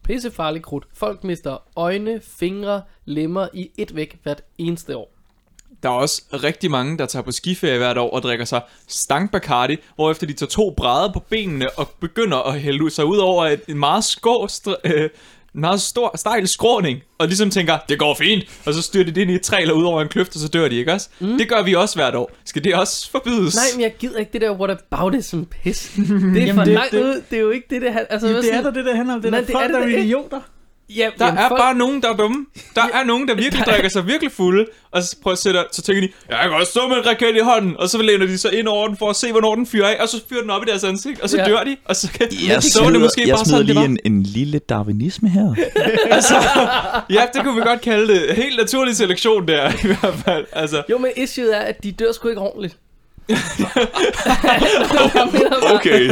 Pissefarlig krudt. Folk mister øjne, fingre, lemmer i et væk hvert eneste år. Der er også rigtig mange, der tager på skiferie hvert år og drikker sig stank Bacardi, hvorefter de tager to brædder på benene og begynder at hælde sig ud over et, en meget, skå, øh, meget stor, stejl skråning, og ligesom tænker, det går fint, og så styrer de det ind i et træ eller ud over en kløft, og så dør de, ikke også? Mm. Det gør vi også hvert år. Skal det også forbydes? Nej, men jeg gider ikke det der what about it som pis. (laughs) Det er for det- langt det- ud. Det er jo ikke det, det han... Altså, Ja, hvad det er sådan- der det, der handler om. Det er Nej, der det folk, er det der er idioter. Ja, Der jamen, er folk- bare nogen, der er dumme. Der er nogen, der virkelig (laughs) drikker sig virkelig fulde, og så prøver at sætte, så tænker de, jeg kan også stå med en raket i hånden, og så læner de sig ind over den for at se, hvornår den fyrer af, og så fyrer den op i deres ansigt, og så Ja. dør de, og så kan Jeg så var det måske jeg bare smider sådan, det lige var. en, en lille darwinisme her. (laughs) Altså, ja, det kunne vi godt kalde det. Helt naturlig selektion der, i hvert fald. Altså, Jo, men issueet er, at de dør sgu ikke ordentligt. (laughs) Okay,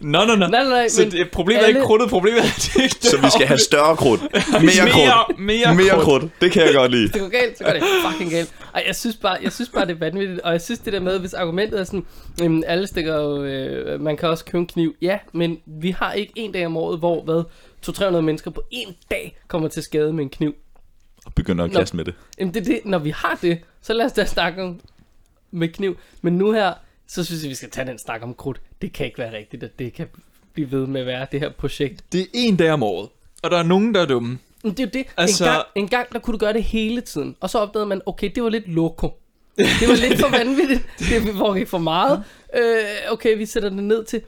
nå, nå, nå. Nej, nej, nej, Så det, problemet er ikke alle- krudtet, problemet er, (laughs) det ikke så vi skal have større krudt. (laughs) Mere mere, krudt. mere, Mere krudt. krudt. Det kan jeg godt lide. det går galt, så går det fucking galt. Ej, jeg synes bare, jeg synes bare det er vanvittigt, og jeg synes det der med, hvis argumentet er sådan, jamen, alle stikker jo, øh, man kan også købe en kniv. Ja, men vi har ikke en dag om året, hvor, hvad, 200-300 mennesker på en dag kommer til skade med en kniv. Og begynder at kaste med det. Jamen det er det, når vi har det, så lad os da snakke om med kniv. Men nu her, så synes jeg, vi skal tage den snak om krudt. Det kan ikke være rigtigt, at det kan blive ved med at være det her projekt. Det er en dag om året, og der er nogen, der er dumme. Men det er jo det. Altså-. En, gang, en gang, der kunne du gøre det hele tiden. Og så opdagede man, okay, det var lidt loko. Det var lidt for (laughs) vanvittigt. Det foregik for meget. Øh, okay, vi sætter det ned til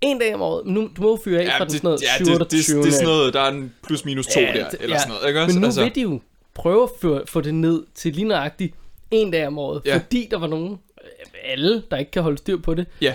en dag om året. Nu, du må jo fyre af fra den sådan noget ja, 27. det, det, det, er sådan noget, der er en plus minus to der, det- eller sådan noget, ikke? Men nu altså, vil de jo prøve at få, få det ned til lige nøjagtigt en dag om året. Ja. Fordi der var nogen, øh, alle, der ikke kan holde styr på det. Ja.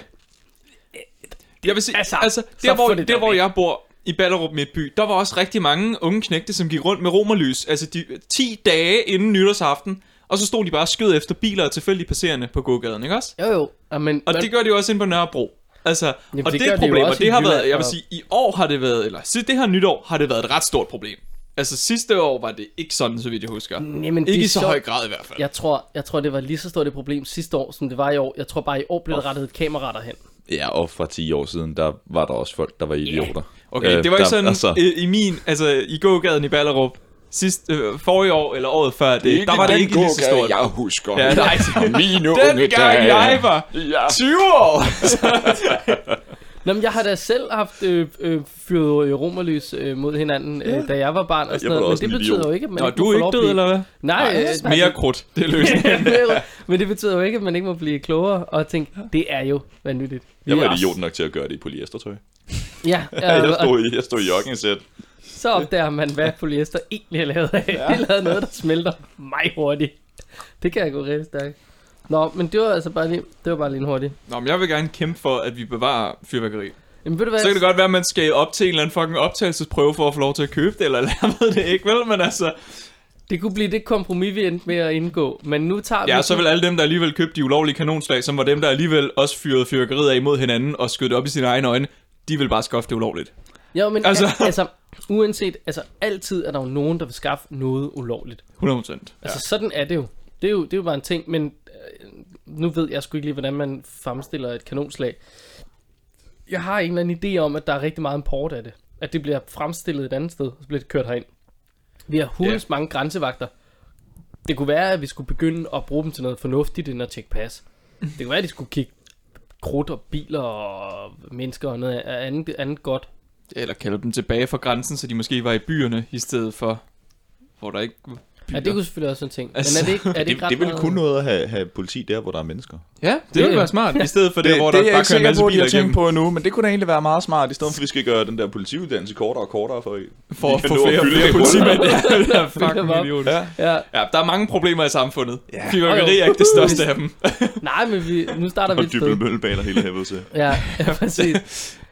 Jeg vil sige, altså, Altså, så der, hvor, det der hvor jeg bor, i Ballerup Midtby, der var også rigtig mange unge knægte, som gik rundt med romerlys, altså de 10 dage inden nytårsaften, og så stod de bare og skød efter biler og tilfældigt passerende på gågaden, ikke også? Jo jo, ja, men, Og men, det gør de jo også inde på Nørrebro. Altså, Jamen, og det det, er et de problem, og også i det har været, jeg vil og- sige, i år har det været, eller det her nytår, har det været et ret stort problem. Altså sidste år var det ikke sådan, så vidt jeg husker. jamen, det Ikke er i så sjovt. høj grad i hvert fald. Jeg tror, jeg tror, det var lige så stort et problem sidste år, som det var i år. Jeg tror bare, i år blev der rettet et kamera derhen. Ja, og fra 10 år siden, der var der også folk, der var idioter. Okay, Øh, det var ikke sådan altså- i min, altså i gågaden i Ballerup, sidst, øh, forrige år eller året før det, der var det ikke lige så stort. Jeg husker. Ja, nej. (laughs) Den unge gang dage. jeg var Ja. 20 år! (laughs) Nå, men jeg har da selv haft øh, øh, fyret øh, romerlys øh, mod hinanden, øh, da jeg var barn og sådan noget. Men det betyder jo ikke, at man Nå, ikke du må er ikke død, blive... eller hvad? Nej, øh, nej, Mere det- krudt, det (laughs) er løsningen. Mere- men det betyder jo ikke, at man ikke må blive klogere og tænke, det er jo vanvittigt. Vi Jeg var også- idiot nok til at gøre det i polyestertøj. Ja, Ja, (laughs) øh, jeg stod i, jeg stod i joggingsæt. så opdager man, hvad polyester egentlig er lavet af. Ja. Det er lavet noget, der smelter meget hurtigt. Det kan jeg gå rigtig stærkt. Nå, men det var altså bare lige, det var bare lige en hurtig. Nå, men jeg vil gerne kæmpe for, at vi bevarer fyrværkeri. Jamen ved du hvad? Så kan det godt være, at man skal op til en eller anden fucking optagelsesprøve for at få lov til at købe det, eller (laughs) jeg ved det ikke, vel? Men altså, Det kunne blive det kompromis, vi endte med at indgå. Men nu tager vi... ja, så vil alle dem, der alligevel købte de ulovlige kanonslag, som var dem, der alligevel også fyrede fyrværkeriet af imod hinanden og skød det op i sine egne øjne, de vil bare skaffe det ulovligt. Jo, men Altså- altså... altså, uanset, altså altid er der jo nogen, der vil skaffe noget ulovligt. 100 procent. Ja. Altså sådan er det jo. Det er jo, det er jo bare en ting, men nu ved jeg sgu ikke lige, hvordan man fremstiller et kanonslag. Jeg har en eller anden idé om, at der er rigtig meget import af det. At det bliver fremstillet et andet sted, og så bliver det kørt herind. Vi har hulens yeah. mange grænsevagter. Det kunne være, at vi skulle begynde at bruge dem til noget fornuftigt, end at tjekke pas. Det kunne være, at de skulle kigge krudt og biler og mennesker og noget andet, andet godt. Eller kalde dem tilbage fra grænsen, så de måske var i byerne, i stedet for, hvor der ikke byer. Ja, det kunne selvfølgelig også en ting. Men Altså, er det ikke, er det Det, ikke ret det ville meget- kun noget at have, have politi der, hvor der er mennesker. Ja, det, Det- ville være smart, i stedet for det, hvor det der er jeg bare kører en masse biler har tænkt igennem. på endnu, men det kunne da egentlig være meget smart, i stedet for at vi skal gøre den der politiuddannelse kortere og kortere for For at få flere, flere det politimænd. (laughs) Ja, det er fucking idiot. Ja. Ja, Ja, der er mange problemer i samfundet. Ja. Fyrværkeri er ikke det største af dem. nej, men vi, nu starter vi Og et sted. dybel møllebaner hele helvede til. Ja, ja præcis. (laughs)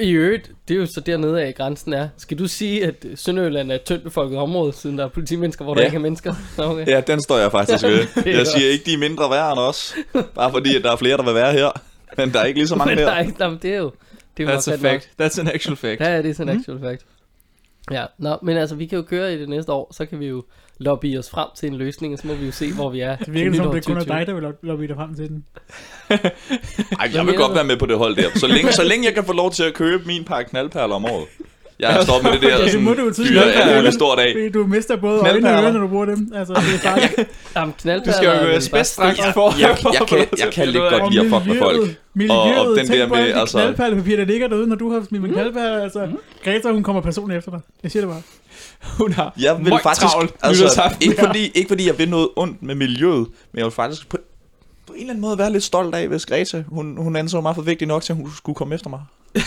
I øvrigt, det er jo så dernede af grænsen er. Skal du sige, at Sønderjylland er et tyndt befolket område, siden der er politimennesker, hvor der Ja. ikke er mennesker? Okay. Ja, den står jeg faktisk ved. (laughs) Jeg siger ikke, de er mindre værd end os. Bare fordi, at der er flere, der vil være her. Men der er ikke lige så mange Men der er ikke, det er jo... Det er jo That's a nok fact. That's an actual fact. Nok. Ja, det er sådan en actual fact. Ja, nå, men altså, vi kan jo køre i det næste år, så kan vi jo lobby os frem til en løsning, og så må vi jo se, hvor vi er. Det virker som, det kun er dig, der vil lobby dig frem til den. (laughs) Ej, jeg vil godt være med på det hold der. Så længe, så længe jeg kan få lov til at købe min pakke knaldperler om året. Jeg har stoppet med det der (laughs) det sådan, må du jo tydeligt gøre. muligt stort af. Du mister både øjne og ører, når du bruger dem. Altså, det er farligt. (laughs) Jamen, Du skal jo være stik- for, jeg- jeg få kan- jeg kan lidt godt det. lide at fuck med folk. Miljøet, Og- og den der med, alt det altså- knaldperlepapir, der ligger derude, når du har smidt med knaldperler. Altså, Greta, hun kommer personligt efter dig. Jeg siger det bare. Hun har Jeg vil faktisk, travlt altså, ikke, fordi, ikke fordi jeg vil noget ondt med miljøet, men jeg vil faktisk på, på en eller anden måde være lidt stolt af, hvis Greta, hun, hun anså mig for vigtig nok til, at hun skulle komme efter mig. Ja,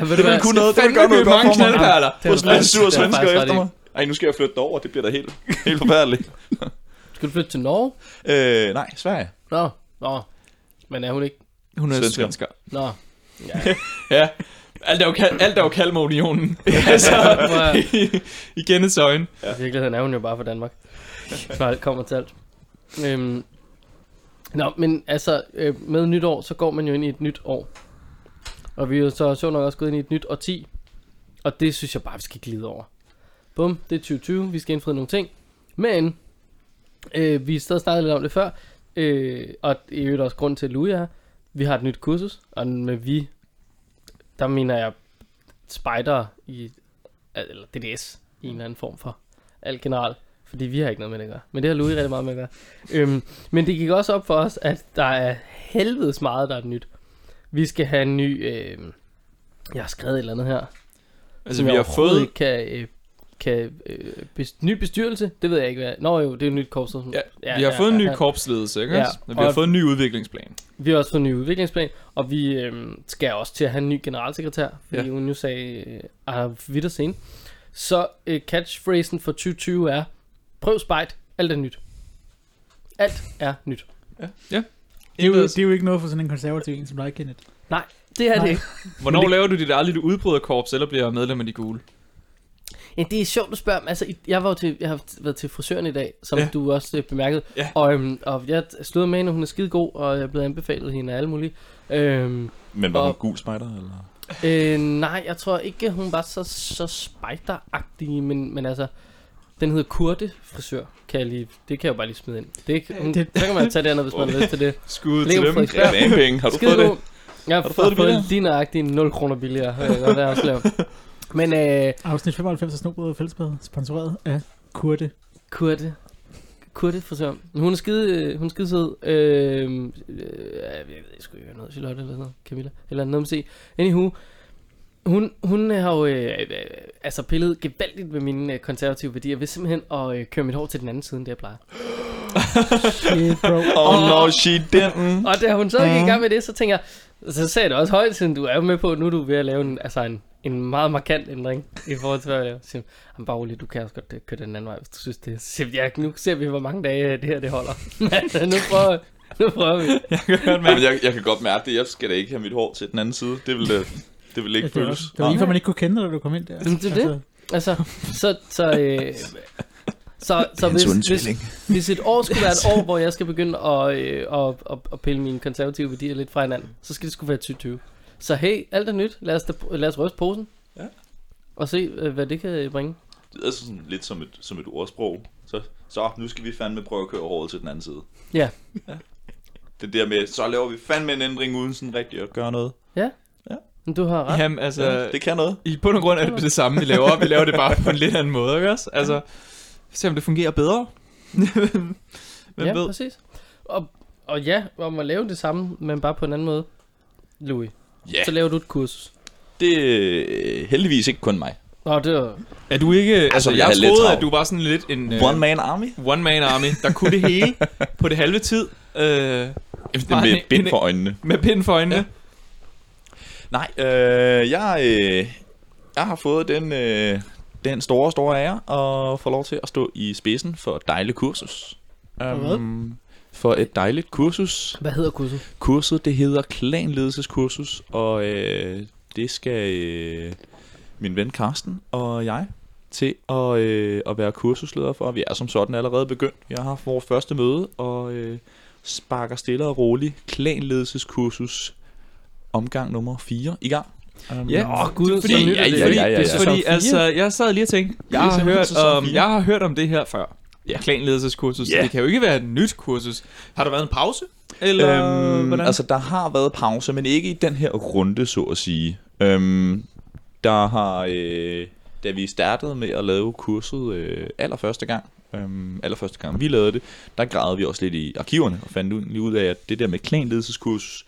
ved du Det ville kunne noget, det fandme gøre noget godt mange for mig. Det er Hos lidt sur det er svensker efter mig. Ej, nu skal jeg flytte derover, det bliver da helt, helt forfærdeligt. Skal du flytte til Norge? Øh, nej, Sverige. Nå, nå. Men er hun ikke? Hun er Svensker. svensker. Nå. Ja. (laughs) Ja. Alt er jo, kal- alt er jo Kalmarunionen. (laughs) altså, i, i Kenneths øjne. I virkeligheden er hun jo bare fra Danmark. Når alt kommer til alt. Øhm, nå, men altså, øh, med nytår, så går man jo ind i et nyt år. Og vi er jo så sjovt nok også gået ind i et nyt årti. Og det synes jeg bare, vi skal glide over. Bum, det er 2020, vi skal indfri nogle ting. Men, øh, vi er stadig snakket lidt om det før. Øh, og i øvrigt også grund til, at Louis er. Vi har et nyt kursus, og med vi, der mener jeg spider i, eller DDS i en eller anden form for alt generelt. Fordi vi har ikke noget med det at gøre. Men det har Louis rigtig meget med at gøre. Øhm, men det gik også op for os, at der er helvedes meget, der er nyt. Vi skal have en ny... Øh, jeg har skrevet et eller andet her. Altså, vi har fået... Ikke kan, øh, kan øh, bes, ny bestyrelse, det ved jeg ikke hvad. Nå jo, det er et nyt korps. som- Ja, vi har fået en ny ja. korpsledelse, ikke? Ja, Ja, og vi har fået en ny udviklingsplan. Vi har også fået en ny udviklingsplan, og vi øh, skal også til at have en ny generalsekretær, fordi Ja. hun nu sagde, øh, ah, Wiedersehen. Så øh, catchphrasen for 2020 er, prøv spejt, alt er nyt. Alt er nyt. Det er, jo, det er jo ikke noget for sådan en konservativ en som dig, Kenneth. Det er Nej. det ikke. Hvornår laver du dit aldrig udbryderkorps, eller bliver medlem af de gule? Ja, det er sjovt at spørge. Altså, jeg, var jo til, jeg har været til frisøren i dag, som ja. Ja. du også øh, bemærkede. Ja. Og, øhm, og jeg slået med hende, hun er skide god, og jeg er blevet anbefalet hende af alle mulige. Øhm, Men var Og- hun gul spejder, eller? øh, nej, jeg tror ikke, hun var så, så spider men, men altså, den hedder Kurte frisør, kan jeg lige, det kan jeg jo bare lige smide ind. Det, kan- hun, Det- så kan man tage det andet, hvis man har lyst til det. (laughs) Skud til dem. Frederiksberg. Ja, penge. Har du Skide fået det? Jeg har, du har fået det fået lige nøjagtigt 0 kroner billigere. Og det er også lavt. Men øh, Afsnit 95 af Snobrød og Fællesbad, sponsoreret af Kurte. Kurte. Kurte frisør. Hun er skide, øh, hun er skide sød. Øh, øh, jeg ved ikke noget. Charlotte eller noget. Camilla. Eller noget med se. Anywho. Hun, hun har jo øh, øh, altså pillet gevaldigt med mine øh, konservative værdier ved simpelthen at øh, køre mit hår til den anden side, end det jeg plejer. Shit, bro. Oh no, she didn't. Og da hun så gik i gang med det, så tænker jeg, så sagde jeg det også højt, siden du er jo med på, nu er du ved at lave en, altså en, en meget markant ændring i forhold til, hvad jeg laver. Så siger "Jamen, bare rolig, du kan også godt øh, køre den anden vej, hvis du synes det. Så siger jeg, ja, nu ser vi, hvor mange dage øh, det her det holder. (laughs) nu, prøver, nu prøver vi. Jeg kan godt Men mærke, jeg, jeg kan godt mærke det. Jeg skal da ikke have mit hår til den anden side. Det vil det, det vil ikke Det var, føles. det var lige før, man ikke kunne kende dig, da du kom ind der. Jamen, det er det. Altså, så, så, øh, så, så hvis, hvis, hvis et år skulle være et år, (laughs) hvor jeg skal begynde at, øh, at, at, at pille mine konservative værdier lidt fra hinanden, så skal det skulle være 2020. Så hey, alt er nyt. Lad os, da, lad os ryste posen. Ja. Og se, øh, hvad det kan bringe. Det er sådan lidt som et, som et ordsprog. Så, så nu skal vi fandme prøve at køre håret til den anden side. Ja. Det der med, så laver vi fandme en ændring uden sådan rigtig at gøre noget. Men du har ret. Jamen, altså, Ja, det kan noget. i bund og grund er det det samme, vi laver. Vi laver det bare på en lidt anden måde, ikke også? Altså, se om det fungerer bedre. (laughs) Hvem ja, ved? præcis. Og, og ja, om at lave det samme, men bare på en anden måde. Louis, Ja, så laver du et kursus. det er heldigvis ikke kun mig. Nå, det var... Er du ikke... Altså, Altså, jeg, jeg troede, at du var sådan lidt en... One man army? one man army, der kunne det hele (laughs) på det halve tid. Øh, Bare med bind en- for øjnene. med pind for øjnene. Ja. Nej, øh, jeg, øh, jeg har fået den, øh, den store, store ære at få lov til at stå i spidsen for et dejligt kursus. hvad? Um, for et dejligt kursus. Hvad hedder kurset? Kurset, det hedder klanledelseskursus, og øh, det skal øh, min ven Karsten og jeg til at, øh, at være kursusleder for. Vi er som sådan allerede begyndt. Vi har haft vores første møde, og øh, sparker stille og roligt klanledelseskursus omgang nummer 4 i gang. Um, Ja, Åh, gud, fordi, er ja, ja, ja, ja, ja. fordi altså, jeg sad lige og tænkte, jeg har, hørt om, jeg har hørt om det her før. Ja. Ja. Klanledelseskursus. Ja. Det kan jo ikke være et nyt kursus. Har der været en pause? Eller Øhm, hvordan? altså, der har været pause, men ikke i den her runde, så at sige. Øhm, der har, øh, da vi startede med at lave kurset øh, allerførste gang, øhm, allerførste gang vi lavede det, der gravede vi også lidt i arkiverne og fandt ud, lige ud af, at det der med klanledelseskursus,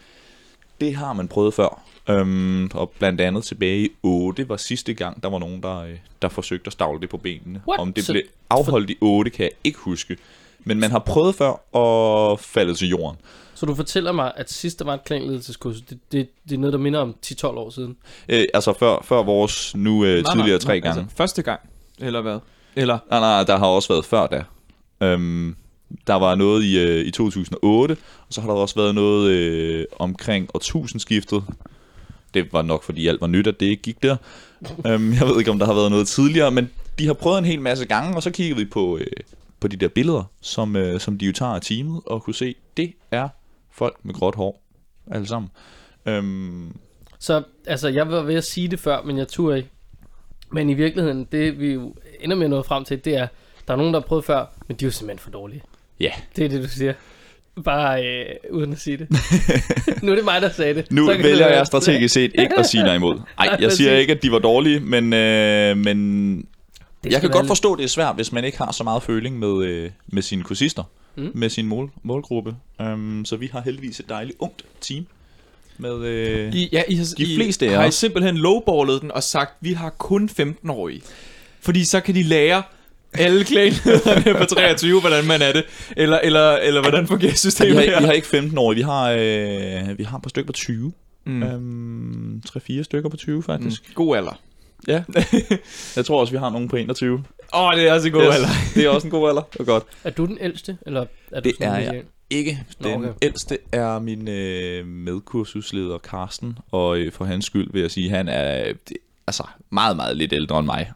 det har man prøvet før. Øhm, og blandt andet tilbage i 8 var sidste gang, der var nogen, der, øh, der forsøgte at stavle det på benene. What? Om det Så- blev afholdt i 8, kan jeg ikke huske. Men man har prøvet før og faldet til jorden. Så du fortæller mig, at sidst der var et klanledelseskursus, det, det, det er noget, der minder om 10-12 år siden. Øh, altså før, før vores nu øh, Nej, tidligere nej, tre nej, gange. Altså, første gang, eller hvad? Eller, Nej, nej, der har også været før da. Øhm, der var noget i, øh, i 2008, og så har der også været noget øh, omkring årtusindskiftet. Det var nok, fordi alt var nyt, at det ikke gik der. øhm, jeg ved ikke, om der har været noget tidligere, men de har prøvet en hel masse gange, og så kiggede vi på, øh, på de der billeder, som, øh, som de jo tager af teamet, og kunne se, det er folk med gråt hår, alle sammen. Øhm, Så altså, jeg var ved at sige det før, men jeg turde ikke. Men i virkeligheden, det vi jo ender med at nå frem til, det er, der er nogen, der har prøvet før, men de er jo simpelthen for dårlige. Ja. Det er det, du siger. Bare øh, uden at sige det. (laughs) nu er det mig, der sagde det. Nu vælger jeg strategisk set ikke at sige dig imod. Nej, (laughs) Nej, jeg siger ikke, at de var dårlige, men, øh, men Det jeg kan godt lidt- forstå, at det er svært, hvis man ikke har så meget føling med, øh, med sine kursister, Mm. med sin mål, målgruppe. Um, så vi har heldigvis et dejligt ungt team. Med, øh, I, ja, I, har, De I, fleste af har I simpelthen lowballet den og sagt, vi har kun 15-årige. Fordi så kan de lære alle klanlederne på 23, hvordan man er det. Eller, eller, eller hvordan fungerer vi, systemet har, her. vi har ikke 15 år, vi har, øh, vi har et par stykker på 20. Mm. Um, 3-4 stykker på 20 faktisk. Mm. God alder. Ja. (laughs) jeg tror også, vi har nogen på 21. Åh, oh, det er også en god Yes, alder. Det er også en god alder. Det er godt. Er du den ældste, eller er du Det sådan er jeg. en- ikke. Den okay. okay. ældste er min øh, medkursusleder Karsten, og øh, for hans skyld vil jeg sige, at han er øh, det, altså meget, meget lidt ældre end mig.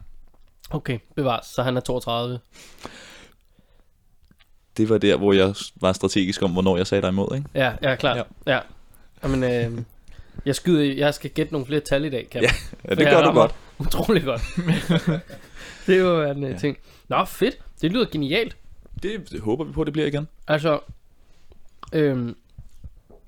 Okay, bevares, så han er 32. Det var der, hvor jeg var strategisk om, hvornår jeg sagde dig imod, ikke? Ja, ja, klart. Ja. ja. Jamen, øh, jeg skyder, jeg skal gætte nogle flere tal i dag, kan Ja, Ja, det gør du godt. Utrolig godt. (laughs) det jo en ja. ting. Nå, fedt. Det lyder genialt. Det, det håber vi på, det bliver igen. Altså, øhm,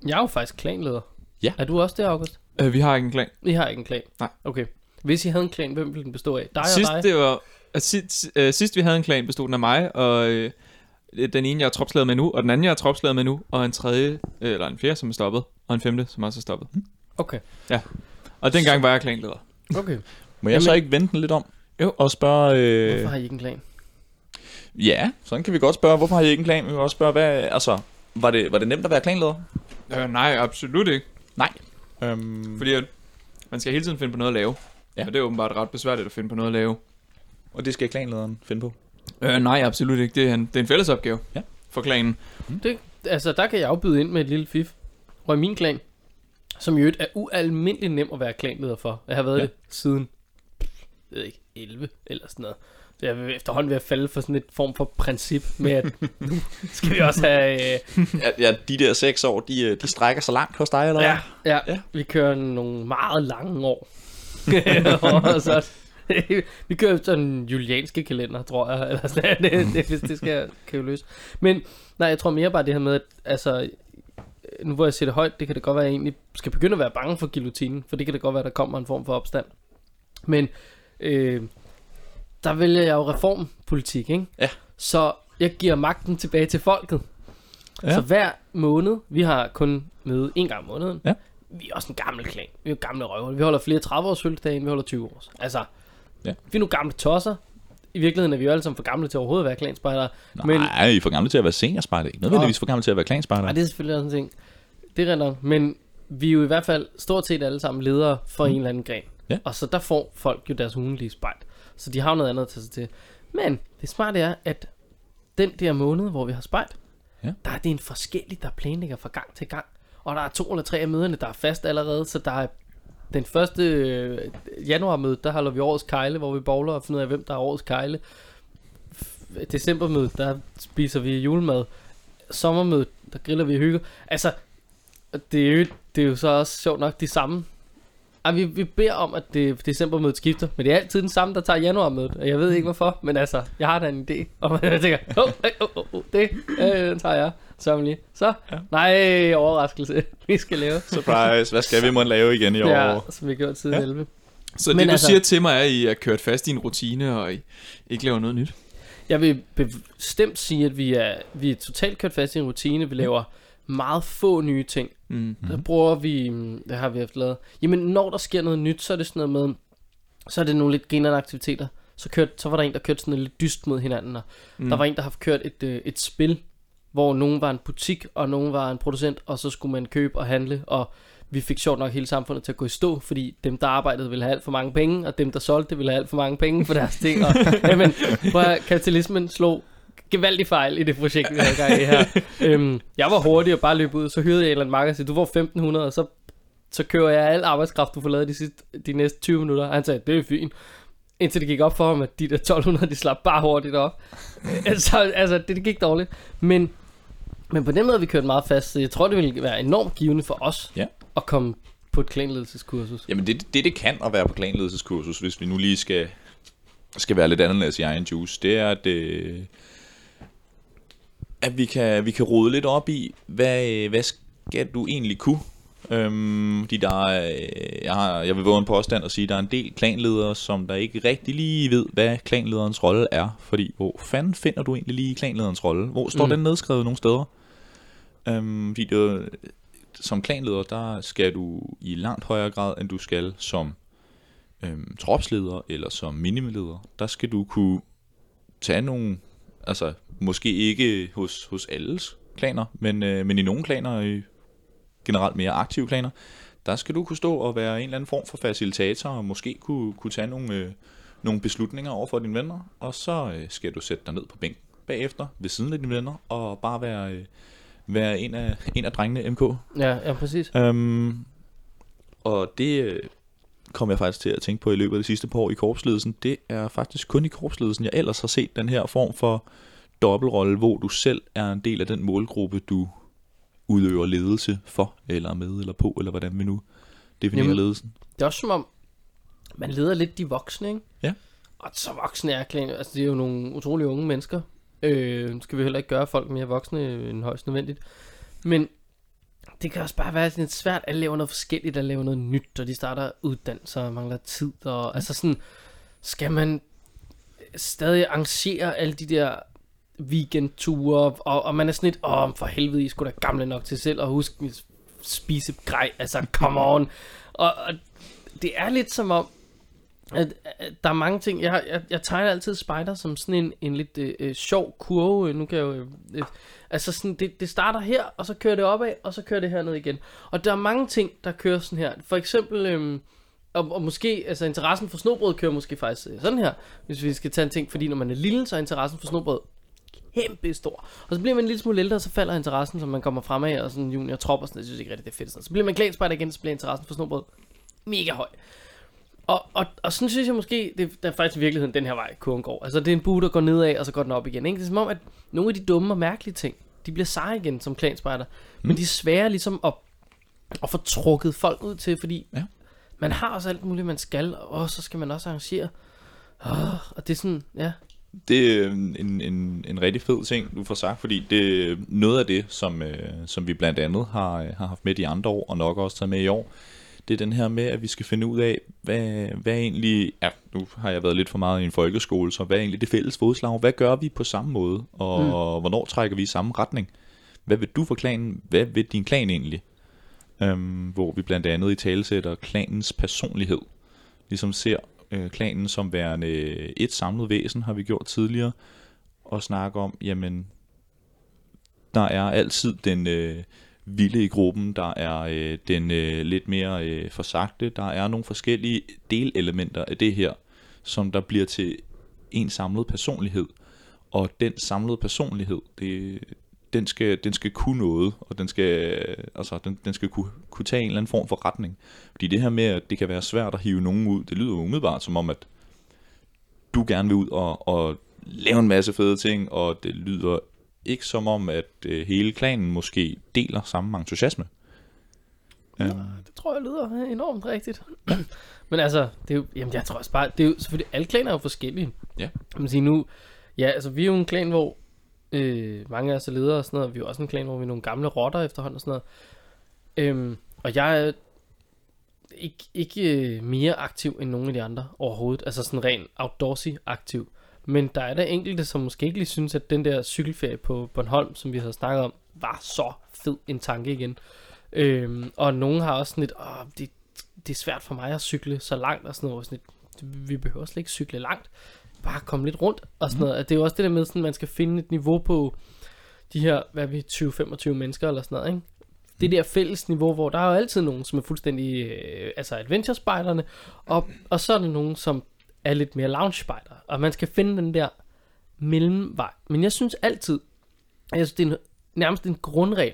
jeg er jo faktisk klanleder. Ja. Er du også det, August? Øh, vi har ikke en klan. I har ikke en klan? Nej. Okay. Hvis I havde en klan, hvem ville den bestå af? Dig Sidst, og dig? det var, at sidst, øh, sidst vi havde en klan, bestod den af mig, og øh, den ene, jeg er tropslaget med nu, og den anden, jeg er tropslaget med nu, og en tredje, øh, eller en fjerde, som er stoppet, og en femte, som også er stoppet. Okay. Og dengang var jeg klanleder. Okay. Må jeg Jamen- så ikke vente den lidt om? Jo. Og spørge... Øh, Hvorfor har I ikke en klan? ja, sådan kan vi godt spørge, hvorfor har I ikke en klan? Vi kan også spørge, hvad... Altså, var det, var det nemt at være klanleder? Øh, nej, absolut ikke. Um, Fordi at man skal hele tiden finde på noget at lave. Ja. Og det er åbenbart ret besværligt at finde på noget at lave. og det skal klanlederen finde på. Øh, nej, absolut ikke. Det er en, det er en fælles opgave Ja. for klanen. Det, altså, der kan jeg afbyde ind med et lille fif. Og i min klan, som i øvrigt er ualmindelig nem at være klanleder for. Jeg har været Ja. det siden, jeg ved ikke, 11 eller sådan noget. Så jeg er efterhånden ved at falde for sådan et form for princip med, at (laughs) nu skal vi også have... Øh, Ja, ja, de der seks år, de, øh, de strækker så langt hos dig, eller ja, ja, Ja. ja, vi kører nogle meget lange år. (laughs) så, (laughs) vi kører efter en julianske kalender, tror jeg. Eller sådan, det, det, hvis det skal, jo løse. Men nej, jeg tror mere bare det her med, at altså, nu hvor jeg siger det højt, det kan det godt være, at jeg egentlig skal begynde at være bange for guillotinen, for det kan det godt være, at der kommer en form for opstand. Men øh, der vælger jeg jo reformpolitik, ikke? Ja. Så jeg giver magten tilbage til folket. Ja. Så hver måned, vi har kun møde en gang om måneden. Ja. Vi er også en gammel klan. Vi er gamle røver. Vi holder flere 30 års fødselsdage, end vi holder 20 års. Altså, Ja. vi er nu gamle tosser. I virkeligheden er vi jo alle sammen for gamle til overhovedet at være klanspejdere. Nej, Men-. I er for gamle til at være seniorspejder. Ikke nødvendigvis for gamle til at være klanspejder. Nej, det er selvfølgelig også en ting. Det er nok. Men vi er jo i hvert fald stort set alle sammen ledere for mm. en eller anden gren. Ja. Og så der får folk jo deres ugenlige spejl. Så de har jo noget andet at tage sig til. Men det smarte er, at den der måned, hvor vi har spejl, Ja. der er det en forskellig, der planlægger fra gang til gang. Og der er to eller tre af møderne, der er fast allerede, så der er den første øh, januarmøde, der holder vi årets kejle, hvor vi bowler og finder ud af, hvem der er årets kejle. Decembermødet, der spiser vi julemad. Sommermødet, der griller vi og hygger. Altså, det er, jo, det er jo så også sjovt nok de samme Ej, vi, vi beder om, at det decembermødet skifter, men det er altid den samme, der tager januarmødet, og jeg ved ikke hvorfor, men altså, jeg har da en idé, og (laughs) jeg tænker, oh, oh, oh, oh, det øh, den tager jeg, så lige. Så, ja. nej, overraskelse, (laughs) vi skal lave. Surprise, hvad skal vi må lave igen i år? Ja, som vi gjorde siden Ja. ja. 11. Så Men det, du altså- siger til mig, er, at I er kørt fast i en rutine, og I ikke laver noget nyt? Jeg vil bestemt sige, at vi er, vi er totalt kørt fast i en rutine. Vi laver meget få nye ting. Mm. Der bruger vi, det har vi haft lavet. Jamen, når der sker noget nyt, så er det sådan noget med, så er det nogle lidt generende aktiviteter. Så, kørt, så var der en, der kørte sådan lidt dyst mod hinanden, og mm. der var en, der har kørt et, øh, et spil, hvor nogen var en butik, og nogen var en producent, og så skulle man købe og handle, og vi fik sjovt nok hele samfundet til at gå i stå, fordi dem, der arbejdede, ville have alt for mange penge, og dem, der solgte, ville have alt for mange penge for deres ting. Og, (laughs) jamen, prøv at, kapitalismen slog gevaldig fejl i det projekt, vi havde gang i her. øhm, jeg var hurtig og bare løb ud, så hyrede jeg en eller anden marker og sagde, du får 1500, og så, så kører jeg al arbejdskraft, du får lavet de, sidste, de næste 20 minutter. Og han sagde, det er fint. Indtil det gik op for ham, at de der 1200, de slap bare hurtigt op. (laughs) altså, altså det, det gik dårligt. Men, men på den måde vi kørt meget fast, så jeg tror, det ville være enormt givende for os Ja. at komme på et klanledelseskursus. Jamen det, det, det kan at være på klanledelseskursus, hvis vi nu lige skal, skal være lidt anderledes i egen juice, det er, at, øh, at vi, kan, vi kan rode lidt op i, hvad, øh, hvad skal du egentlig kunne? Øhm, fordi der er, øh, jeg, har, jeg vil våge en påstand og sige, at der er en del klanledere, som der ikke rigtig lige ved, hvad klanlederens rolle er. Fordi, hvor fanden finder du egentlig lige klanlederens rolle? Hvor står Mm. den nedskrevet nogle steder? Øhm, fordi det, som klanleder, der skal du i langt højere grad, end du skal som øhm, tropsleder eller som minimileder. Der skal du kunne tage nogle, altså måske ikke hos, hos alles klaner, men, øh, men i nogle klaner, i generelt mere aktive klaner, der skal du kunne stå og være en eller anden form for facilitator, og måske kunne, kunne tage nogle, øh, nogle beslutninger over for dine venner, og så øh, skal du sætte dig ned på bænken bagefter, ved siden af dine venner, og bare være, øh, være en, af, en af drengene MK. Ja, ja, præcis. Um, og det øh, kom jeg faktisk til at tænke på i løbet af de sidste par år i korpsledelsen. Det er faktisk kun i korpsledelsen, jeg ellers har set den her form for dobbeltrolle, hvor du selv er en del af den målgruppe, du udøver ledelse for, eller med, eller på, eller hvordan vi nu definerer Jamen. ledelsen. Det er også som om, man leder lidt de voksne, ikke? Ja. Og så voksne er klan, altså det er jo nogle utrolig unge mennesker. Øh, nu skal vi heller ikke gøre folk mere voksne end højst nødvendigt. Men det kan også bare være lidt svært at lave noget forskelligt, at lave noget nyt, og de starter uddannelser og mangler tid. Og altså sådan, skal man stadig arrangere alle de der weekendture, og, og man er sådan lidt, åh, for helvede, I sgu da gamle nok til selv at huske at spise grej, altså come (laughs) on. Og, og det er lidt som om, at, at der er mange ting, jeg, jeg, jeg tegner altid spider som sådan en, en lidt øh, øh, sjov kurve, nu kan jeg jo, øh, altså sådan, det, det starter her, og så kører det opad, og så kører det herned igen. Og der er mange ting, der kører sådan her. For eksempel, øh, og, og måske, altså interessen for snobrød kører måske faktisk øh, sådan her, hvis vi skal tage en ting, fordi når man er lille, så er interessen for snobrød kæmpe stor. Og så bliver man en lille smule ældre, og så falder interessen, som man kommer fremad, og sådan junior trop og sådan jeg synes ikke rigtig, det er fedt. Sådan. Så bliver man klædspejder igen, så bliver interessen for snobrød mega høj. Og, og, og sådan synes jeg måske, det, der er faktisk i virkeligheden den her vej, kurven går. Altså det er en bue, der går nedad, og så går den op igen. Ikke? Det er som om, at nogle af de dumme og mærkelige ting, de bliver seje igen som klanspejder. Mm. Men de er svære ligesom at, at få trukket folk ud til, fordi Ja. man har også alt muligt, man skal, og så skal man også arrangere. Oh, og det er sådan, ja. Det er en, en, en rigtig fed ting, du får sagt, fordi det er noget af det, som, øh, som vi blandt andet har, har haft med de andre år, og nok også taget med i år. Det er den her med, at vi skal finde ud af, hvad, hvad egentlig, ja, nu har jeg været lidt for meget i en folkeskole, så hvad er egentlig det fælles fodslag? Hvad gør vi på samme måde, og mm. hvornår trækker vi i samme retning? Hvad vil du for klanen? Hvad vil din klan egentlig? Øhm, hvor vi blandt andet i tale sætter klanens personlighed. Ligesom ser øh, klanen som værende et samlet væsen, har vi gjort tidligere, og snakke om, jamen, der er altid den øh, vilde i gruppen, der er øh, den øh, lidt mere øh, forsagte, der er nogle forskellige delelementer af det her, som der bliver til en samlet personlighed, og den samlede personlighed, det, den, skal, den skal kunne noget, og den skal, altså, den, den skal kunne, kunne tage en eller anden form for retning. Fordi det her med, at det kan være svært at hive nogen ud, det lyder umiddelbart som om, at du gerne vil ud og, og lave en masse fede ting, og det lyder ikke som om, at øh, hele klanen måske deler samme entusiasme. Um, tror jeg lyder enormt rigtigt. (clears throat) Men altså, det er jo, jamen jeg tror også bare, det er jo selvfølgelig, alle klaner er jo forskellige. Ja. Man sige nu, ja, altså vi er jo en klan, hvor øh, mange af os er ledere og sådan noget, vi er også en klan, hvor vi er nogle gamle rotter efterhånden og sådan noget. Øhm, og jeg er ikke, ikke øh, mere aktiv end nogen af de andre overhovedet, altså sådan rent outdoorsy aktiv. Men der er der enkelte, som måske ikke lige synes, at den der cykelferie på Bornholm, som vi havde snakket om, var så fed en tanke igen. Øhm, og nogen har også sådan lidt, Åh, det, det er svært for mig at cykle så langt og sådan noget. Sådan lidt, vi behøver slet ikke cykle langt. Bare komme lidt rundt og sådan noget. Det er jo også det der med, sådan, man skal finde et niveau på de her, hvad er vi, 20-25 mennesker eller sådan noget, ikke? Det der fælles niveau, hvor der er jo altid nogen, som er fuldstændig, øh, altså adventure og, og så er der nogen, som er lidt mere lounge spejder, og man skal finde den der mellemvej. Men jeg synes altid, jeg synes, det er en, nærmest en grundregel.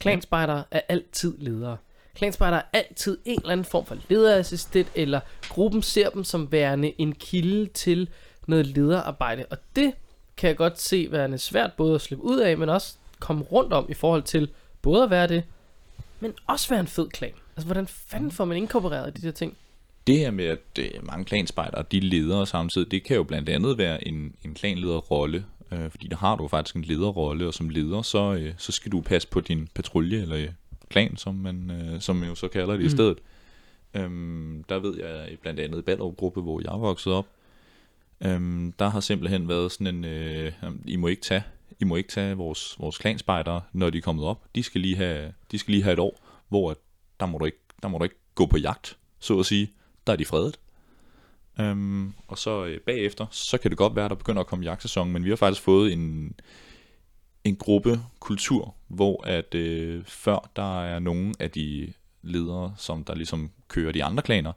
Klanspejdere er altid ledere. Klanspejdere er altid en eller anden form for lederassistent, eller gruppen ser dem som værende en kilde til noget lederarbejde. Og det kan jeg godt se værende svært både at slippe ud af, men også komme rundt om i forhold til både at være det, men også være en fed klan. Altså, hvordan fanden får man inkorporeret de der ting? Det her med, at øh, mange klanspejdere, de leder samtidig, det kan jo blandt andet være en, en klanlederrolle, øh, fordi der har du faktisk en lederrolle, og som leder, så, øh, så skal du passe på din patrulje, eller øh, klan, som man, øh, som man jo så kalder det mm. i stedet. Øhm, der ved jeg blandt andet i Ballerup-gruppe, hvor jeg vokset op, øhm, der har simpelthen været sådan en, øh, I må ikke tage, I må ikke tage vores, vores klanspejdere, når de er kommet op. De skal lige have, de skal lige have et år, hvor at der må du ikke, der må du ikke gå på jagt, så at sige. Der er de fredet. Øhm, og så øh, bagefter, så kan det godt være, der begynder at komme jagtsæson, men vi har faktisk fået en, en gruppe kultur, hvor at øh, før der er nogen af de ledere, som der ligesom kører de andre klaner,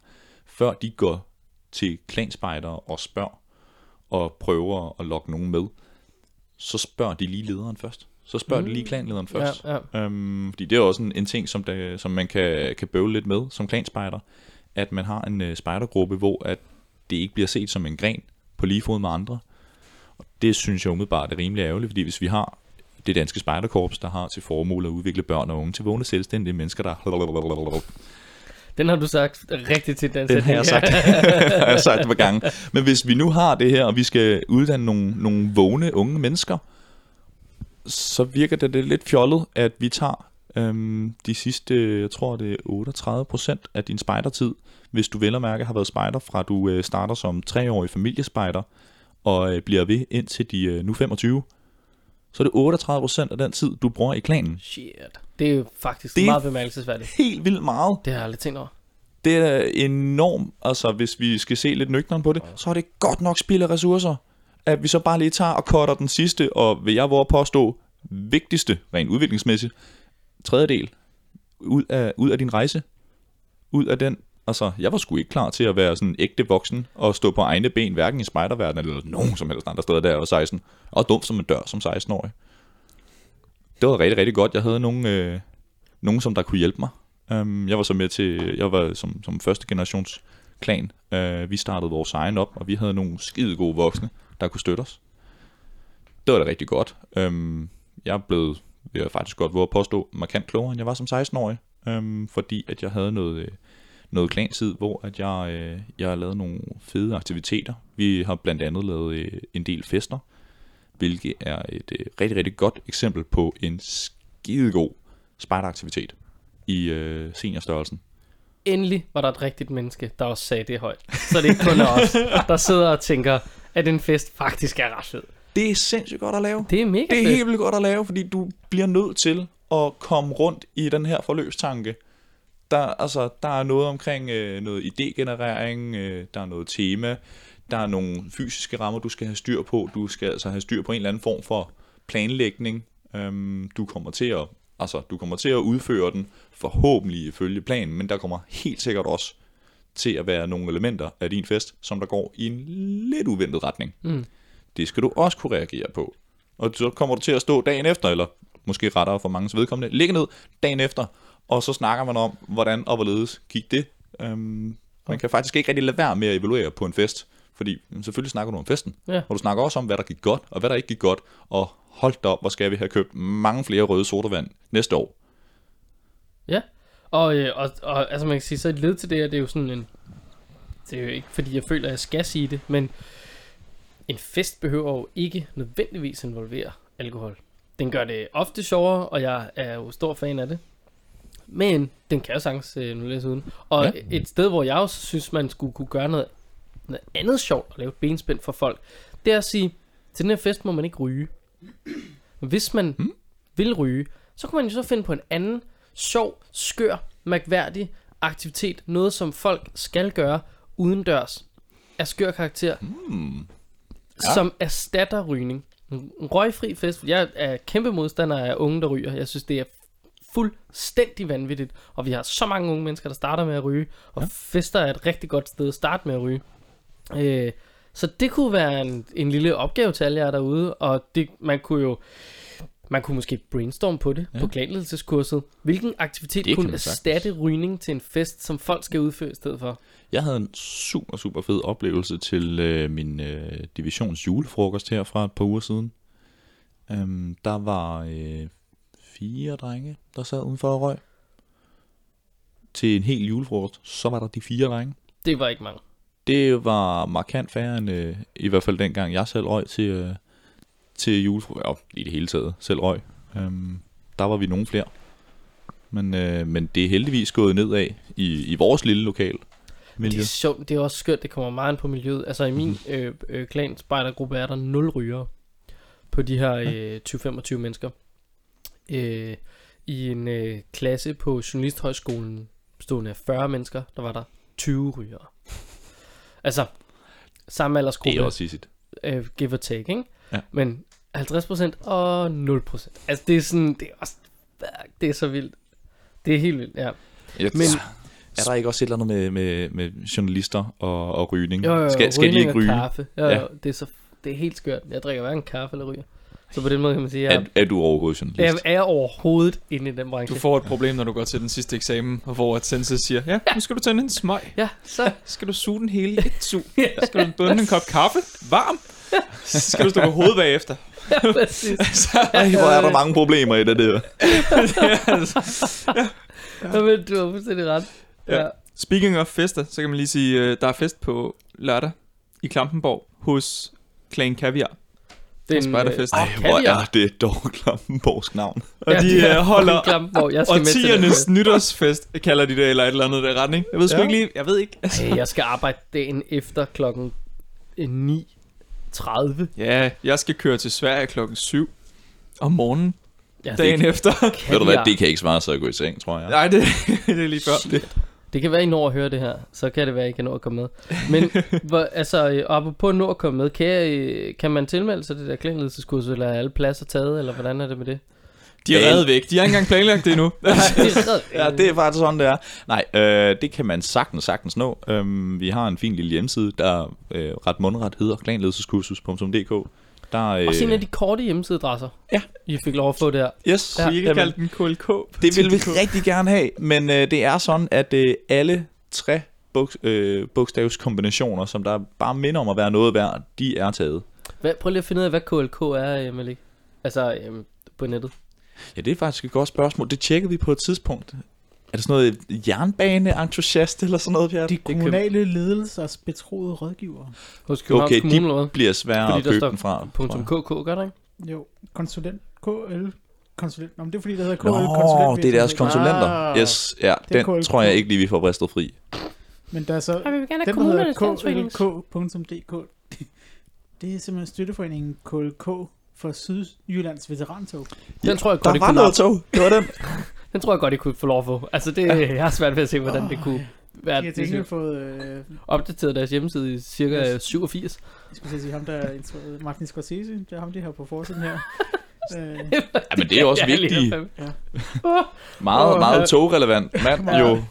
før de går til klanspejder og spørger og prøver at lokke nogen med, så spørger de lige lederen først. Så spørger mm. de lige klanlederen først. Ja, ja. Øhm, fordi det er også en, en ting, som, der, som man kan, kan bøvle lidt med som klanspejder, at man har en øh, spejdergruppe, hvor at det ikke bliver set som en gren på lige fod med andre. Og det synes jeg umiddelbart er rimelig ærgerligt, fordi hvis vi har det danske spejderkorps, der har til formål at udvikle børn og unge til vågne selvstændige mennesker, der... Den har du sagt rigtigt til den Den har jeg sagt, (laughs) (laughs) har jeg sagt et par gange. Men hvis vi nu har det her, og vi skal uddanne nogle, nogle vågne unge mennesker, så virker det, det lidt fjollet, at vi tager øhm, de sidste, jeg tror det er 38% af din spejdertid, hvis du vel og mærke har været spejder fra du øh, starter som treårig familiespejder, og øh, bliver ved indtil de øh, nu 25, så er det 38% af den tid, du bruger i klanen. Shit. Det er jo faktisk Det er- meget bemærkelsesværdigt. Helt vildt meget. Det har jeg aldrig tænkt over. Det er enormt, altså hvis vi skal se lidt nøgteren på det, så er det godt nok spild af ressourcer, at vi så bare lige tager og cutter den sidste, og vil jeg at påstå, vigtigste, rent udviklingsmæssigt, tredjedel, ud af, ud af din rejse, ud af den, altså jeg var sgu ikke klar til at være sådan ægte voksen, og stå på egne ben, hverken i spejderverdenen eller nogen som helst andre steder, der jeg var 16, og dum som en dør som 16-årig. Det var rigtig, rigtig godt, jeg havde nogen, øh, nogen som der kunne hjælpe mig, Um, jeg var så med til, jeg var som, som første generations klan. Uh, vi startede vores egen op, og vi havde nogle skide gode voksne, der kunne støtte os. Det var da rigtig godt. Um, jeg blev, jeg er faktisk godt våge at påstå, markant klogere, end jeg var som 16-årig. Um, øhm, fordi at jeg havde noget, øh, noget klansid, hvor at jeg, øh, jeg lavede nogle fede aktiviteter. Vi har blandt andet lavet en del fester, hvilket er et øh, rigtig, rigtig godt eksempel på en skidegod spejderaktivitet i øh, seniorstørrelsen. Endelig var der et rigtigt menneske, der også sagde det højt. Så det er ikke kun os, der sidder og tænker, at en fest faktisk er ret fed. Det er sindssygt godt at lave. Det er mega Det er fedt. helt vildt godt at lave, fordi du bliver nødt til at komme rundt i den her forløbstanke. Der, altså, der er noget omkring øh, noget idégenerering, øh, der er noget tema, der er nogle fysiske rammer, du skal have styr på. Du skal altså have styr på en eller anden form for planlægning. Øhm, du kommer til at altså, du kommer til at udføre den forhåbentlig ifølge planen, men der kommer helt sikkert også til at være nogle elementer af din fest, som der går i en lidt uventet retning. Mm. Det skal du også kunne reagere på. Og så kommer du til at stå dagen efter, eller måske rettere for mange vedkommende, ligge ned dagen efter, og så snakker man om, hvordan og hvorledes gik det. Øhm, man kan faktisk ikke rigtig lade være med at evaluere på en fest, fordi selvfølgelig snakker du om festen, Ja. og du snakker også om, hvad der gik godt, og hvad der ikke gik godt, og hold da op, hvor skal vi have købt mange flere røde sodavand næste år. Ja, Og, øh, og, og altså man kan sige, så et led til det, og det er jo sådan en... Det er jo ikke, fordi jeg føler, at jeg skal sige det, men en fest behøver jo ikke nødvendigvis involvere alkohol. Den gør det ofte sjovere, og jeg er jo stor fan af det. Men den kan jo sagtens øh, nu læse uden. Og ja. et sted, hvor jeg også synes, man skulle kunne gøre noget, noget andet sjovt og lave et benspænd for folk, det er at sige, til den her fest må man ikke ryge. Men hvis man hmm? vil ryge, så kan man jo så finde på en anden sjov, skør, mærkværdig aktivitet. Noget, som folk skal gøre udendørs af skør karakter, Hmm. ja. som erstatter rygning. En røgfri fest. Jeg er kæmpe modstander af unge, der ryger. Jeg synes, det er fuldstændig vanvittigt. Og vi har så mange unge mennesker, der starter med at ryge. Og ja. fester er et rigtig godt sted at starte med at ryge. Øh, så det kunne være en, en lille opgave til alle jer derude. Og det, man kunne jo... Man kunne måske brainstorme på det ja. På klanledelseskurset. Hvilken aktivitet Det kunne erstatte rygning til en fest, som folk skal udføre i stedet for? Jeg havde en super, super fed oplevelse til øh, min øh, divisions julefrokost her fra et par uger siden. Øhm, der var øh, fire drenge, der sad udenfor og røg. Til en hel julefrokost, så var der de fire drenge. Det var ikke mange. Det var markant færre end øh, i hvert fald dengang jeg selv røg til, øh, til julefrokost. Ja, i det hele taget selv røg. Øhm, der var vi nogen flere. Men, øh, men det er heldigvis gået nedad i, i vores lille lokal. Miljø. Det er sjovt, det er også skørt, det kommer meget an på miljøet. Altså i min øh, øh, klan spejdergruppe er der 0 rygere på de her øh, 20-25 mennesker. Øh, I en øh, klasse på Journalisthøjskolen bestående af 40 mennesker, der var der 20 rygere. Altså, samme Det aldersgruppe, er også hissigt. øh, give or take, ikke? Ja. Men 50% og 0%. Altså det er sådan, det er også, det er så vildt. Det er helt vildt, ja. Jeg, Men- er der ikke også et eller andet med, med, med journalister og, og rygning? Jo, jo, jo, skal, skal de rygning ikke og ryge? kaffe. Jo, Ja. jo, det er så det er helt skørt. Jeg drikker hverken kaffe eller ryger. Så på den måde kan man sige, at Er, er du overhovedet journalist? jeg er overhovedet inde i den branche. Du får et problem, når du går til den sidste eksamen, og hvor at sensei siger, ja, nu skal du tænde en smøg. Ja, så Skal du suge den hele i et sug? (laughs) Skal du bunde en kop kaffe? Varm? Så skal du stå på hovedet bagefter. ja, præcis. (laughs) Så, Ej, hvor er der mange problemer i det der. (laughs) Ja, men du har fuldstændig ret. Ja. Ja. Speaking of fester, så kan man lige sige, øh, der er fest på lørdag i Klampenborg hos Clan Caviar. Det spejderfest. øh, Ej, hvor er det dog Klampenborgs navn. Og Ja, de er øh, holder Klampenborg. Jeg skal årtiernes fest. nytårsfest, kalder de det, eller et eller andet der retning. Jeg ved sgu Ja. ikke lige, jeg ved ikke. Altså. Ej, jeg skal arbejde dagen efter klokken øh, 9.30. Ja, jeg skal køre til Sverige klokken 7 om morgenen, Ja, dagen det, efter. (laughs) Ved du hvad, det kan ikke svare sig at gå i seng, tror jeg. Nej, det, (laughs) det er lige før. det, det kan være, I når at høre det her. Så kan det være, I kan nå at komme med. Men (laughs) hvor, altså, øh, apropos at nå at komme med, kan, jeg, øh, kan man tilmelde sig det der klædelseskursus, eller er alle pladser taget, eller hvordan er det med det? De er reddet væk. De har ikke engang planlagt det endnu. (laughs) er Ja, det er faktisk sådan, det er. Nej, øh, det kan man sagtens, sagtens nå. Øhm, vi har en fin lille hjemmeside, der øh, ret mundret hedder klanledelseskursus.dk. Der, øh, Også en af de korte hjemmesideadresser, Ja. I fik lov at få der. Yes, Ja. Vi ikke jamen, kalde den KLK. det vil vi rigtig gerne have, men øh, det er sådan, at øh, alle tre buks, øh, bogstavskombinationer, som der bare minder om at være noget værd, de er taget. Hvad, prøv lige at finde ud af, hvad KLK er, øh, Malik. Altså, øh, på nettet. Ja, det er faktisk et godt spørgsmål. Det tjekkede vi på et tidspunkt. Er det sådan noget jernbaneentusiast eller sådan noget, Pjat? De kommunale ledelsers betroede rådgivere. Hos Københavns Okay, Kommune, eller hvad? de bliver svære Fordi at købe den fra. jeg. .kk, gør der ikke? Jo, konsulent, KL, konsulent. Nå, men det er fordi, der hedder KL, Nå, konsulent. det er deres konsulenter. Ah. Yes, ja, Det den KLK. tror jeg ikke lige, vi får bristet fri. Men der er så, vi vil gerne den der hedder klk.dk, det, (laughs) det er simpelthen støtteforeningen KLK for Sydjyllands veterantog. Den tror jeg godt, Der var kunne noget tog. Det var den. (laughs) Den tror jeg godt, I kunne få lov at få. Altså, det, jeg har svært ved at se, hvordan det kunne være. De har gengæld fået, øh, opdateret deres hjemmeside i cirka Yes. 87. jeg skulle sige, ham der er instrueret, Martin Scorsese, det er ham, de har på forsiden her. (laughs) øh, Ja, men det er også (laughs) Ja, lige vigtigt. fandme. (laughs) Meget, meget ja. togrelevant mand, Ja. jo.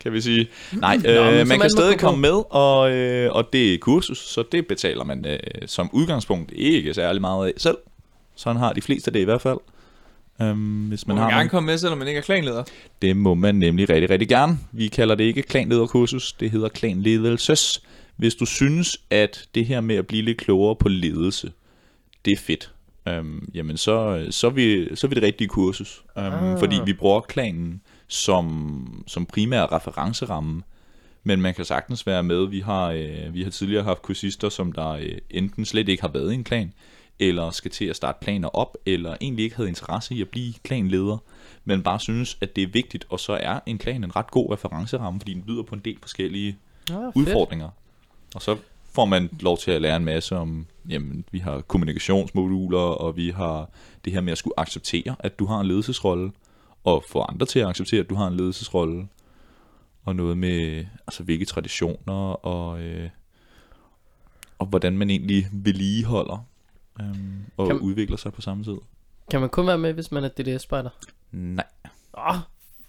Kan vi sige. Nej, Nå, øh, så man man kan stadig komme med, og, øh, og det er kursus, så det betaler man øh, som udgangspunkt ikke særlig meget af selv. Sådan har de fleste det i hvert fald. Øhm, hvis Man man må har gerne komme med, selvom man ikke er klanleder. Det må man nemlig rigtig, rigtig gerne. Vi kalder det ikke klanlederkursus, det hedder klanledelses. Hvis du synes, at det her med at blive lidt klogere på ledelse, det er fedt, øhm, jamen så, så, er vi, så er vi det rigtige kursus. Øhm, Ah. Fordi vi bruger klanen som, som primær referenceramme. Men man kan sagtens være med. Vi har, øh, vi har tidligere haft kursister, som der øh, enten slet ikke har været i en klan, eller skal til at starte planer op, eller egentlig ikke havde interesse i at blive klanleder, men bare synes, at det er vigtigt, og så er en klan en ret god referenceramme, fordi den byder på en del forskellige Ja, fedt. udfordringer. Og så får man lov til at lære en masse om, jamen, vi har kommunikationsmoduler, og vi har det her med at skulle acceptere, at du har en ledelsesrolle, og få andre til at acceptere, at du har en ledelsesrolle, og noget med, altså hvilke traditioner, og, øh, og hvordan man egentlig vedligeholder, øhm, og Kan- udvikler sig på samme tid. Kan man kun være med, hvis man er DDS-spejder? Nej, Åh, oh,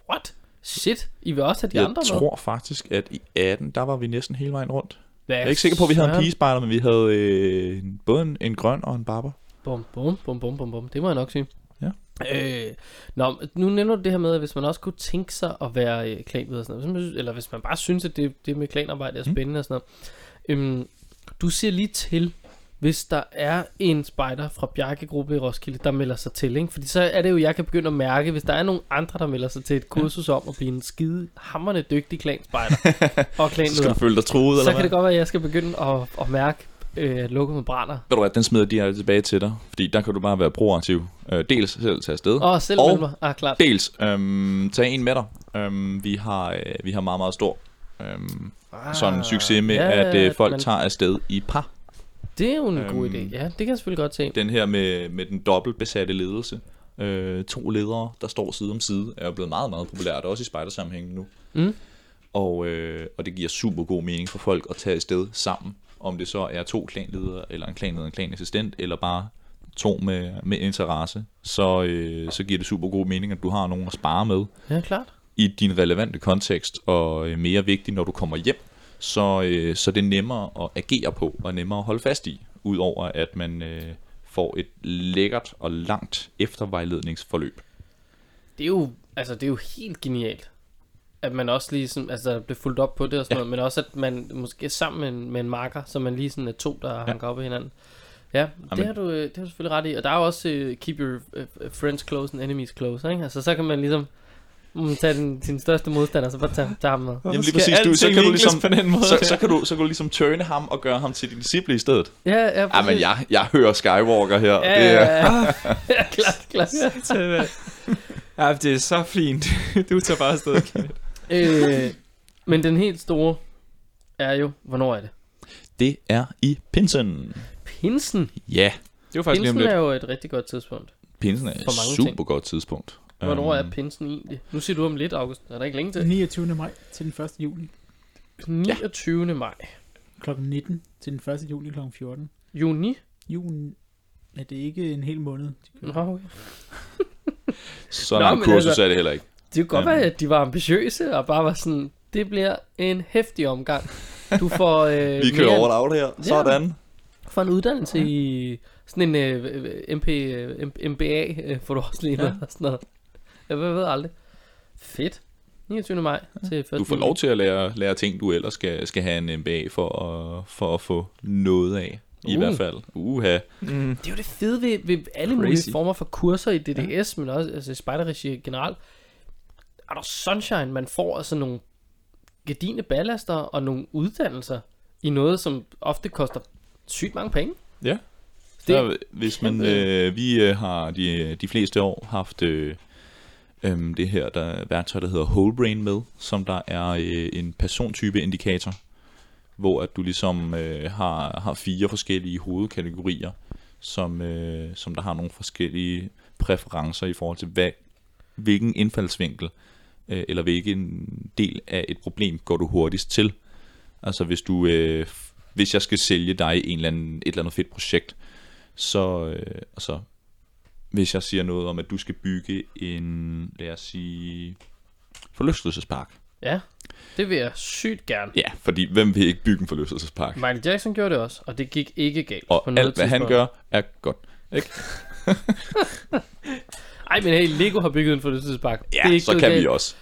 what? Shit, I vil også have de jeg andre med? tror faktisk, at i 18, der var vi næsten hele vejen rundt. Hvad Jeg er ikke sikker på, at vi havde en pigespejder, men vi havde øh, både en, en grøn og en barber. Bum, bum, bum, bum, bum, bum. Det må jeg nok sige. Ja. Øh, nå, nu nævner du det her med, at hvis man også kunne tænke sig at være øh, klanleder og sådan noget, hvis man synes- eller hvis man bare synes, at det, det med klanarbejde er Mm. spændende og sådan noget. Øhm, du siger lige til, hvis der er en spejder fra Bjarke Gruppe i Roskilde, der melder sig til, ikke? Fordi så er det jo, jeg kan begynde at mærke, hvis der er nogle andre, der melder sig til et kursus om at blive en skide hammerne dygtig klanspejder (laughs) og Så skal klanleder, du føle dig truet, så eller kan hvad? det godt være, at jeg skal begynde at, at mærke, øh, lukket med brænder. Ved du hvad, den smider de tilbage til dig, fordi der kan du bare være proaktiv. Øh, dels selv tage afsted, oh, selv Og- mig. Ah, klart. dels øhm, tage en med dig. Øhm, vi, har, øh, vi har meget, meget stor øhm, sådan en succes med, ja, at øh, folk man- tager afsted i par. Det er jo en god Øhm, idé. Ja, det kan jeg selvfølgelig godt se. Den her med, med den dobbelt besatte ledelse. Øh, to ledere, der står side om side, er jo blevet meget, meget populært, også i spejdersammenhængen nu. Mm. Og, øh, og det giver super god mening for folk at tage afsted sammen. Om det så er to klanledere, eller en klanleder, en klanassistent, eller bare to med, med interesse, så, øh, så giver det super god mening, at du har nogen at spare med Ja, klart. i din relevante kontekst, og øh, mere vigtigt, når du kommer hjem, så, øh, så det er nemmere at agere på, og nemmere at holde fast i, udover at man øh, får et lækkert og langt eftervejledningsforløb. Det er jo, altså, det er jo helt genialt. At man også lige sådan, altså der blev fuldt op på det og sådan Ja. noget, men også at man måske sammen med en, med en marker, så man lige sådan er to, der ja. hanker op i hinanden. Ja, det har, du, øh, det har du selvfølgelig ret i. Og der er jo også uh, keep your uh, friends close and enemies close, ikke? Altså så kan man ligesom mm, tage den, sin største modstander, så bare tage, tage ham med. Jamen lige præcis, du, så kan du ligesom, på den måde så, så, kan du, så kan du ligesom turne ham og gøre ham til din disciple i stedet. Ja, ja, Ja, præcis. men jeg, jeg hører Skywalker her. Ja, det ja, er, ja. (laughs) ja, klart, klart. Ja, det er så fint. (laughs) Du tager bare afsted, Kenneth. (laughs) øh, men den helt store er jo, hvornår er det? det er i pinsen. Pinsen. Ja, Det var faktisk lige om Pinsen lidt. er jo et rigtig godt tidspunkt. pinsen er et super ting. godt tidspunkt. Hvornår er Øhm, pinsen egentlig? Nu siger du om lidt, August. Er der ikke længe til? 29. maj til den 1. juli. 29. maj. Klokken 19 til den 1. juli klokken 14. Juni? Julen er det ikke en hel måned. Nå, okay. (laughs) Så Nå, men kursus altså- er det heller ikke. Det kunne godt Øhm. være, at de var ambitiøse og bare var sådan, det bliver en hæftig omgang. Du får, (laughs) øh, Vi kører mere- over out her. Sådan. får en uddannelse ja. i sådan en øh, MP, øh, MBA, øh, får du også lige Ja. og sådan noget. Jeg ved, jeg ved aldrig. Fedt. 29. maj til 1. Du får lov til at lære, lære ting, du ellers skal, skal have en MBA for at, for at få noget af. I Uh. hvert fald. Uha. Mm. Det er jo det fede ved, ved alle Crazy. mulige former for kurser i DDS, ja. men også altså, i spejderregi generelt. Er der sunshine, man får altså nogle gedine ballaster og nogle uddannelser i noget, som ofte koster sygt mange penge. Ja. Det- der, hvis man, øh, vi øh, har de, de fleste år haft øh, øh, det her der værktøj, der hedder Whole Brain med, som der er øh, en persontype indikator, hvor at du ligesom øh, har, har fire forskellige hovedkategorier, som, øh, som der har nogle forskellige præferencer i forhold til, hvad, hvilken indfaldsvinkel øh, eller hvilken del af et problem går du hurtigst til. Altså hvis du øh, hvis jeg skal sælge dig en eller anden, et eller andet fedt projekt, så øh, altså, hvis jeg siger noget om, at du skal bygge en, lad os sige, forlystelsespark. Ja, det vil jeg sygt gerne. Ja, fordi hvem vil ikke bygge en forlystelsespark? Michael Jackson gjorde det også, og det gik ikke galt. Og på noget alt, hvad han tidspunkt. gør, er godt. Ikke? (laughs) Ej, men hey, Lego har bygget en forlystelsespark. Det er Ja, ikke så kan galt. vi også.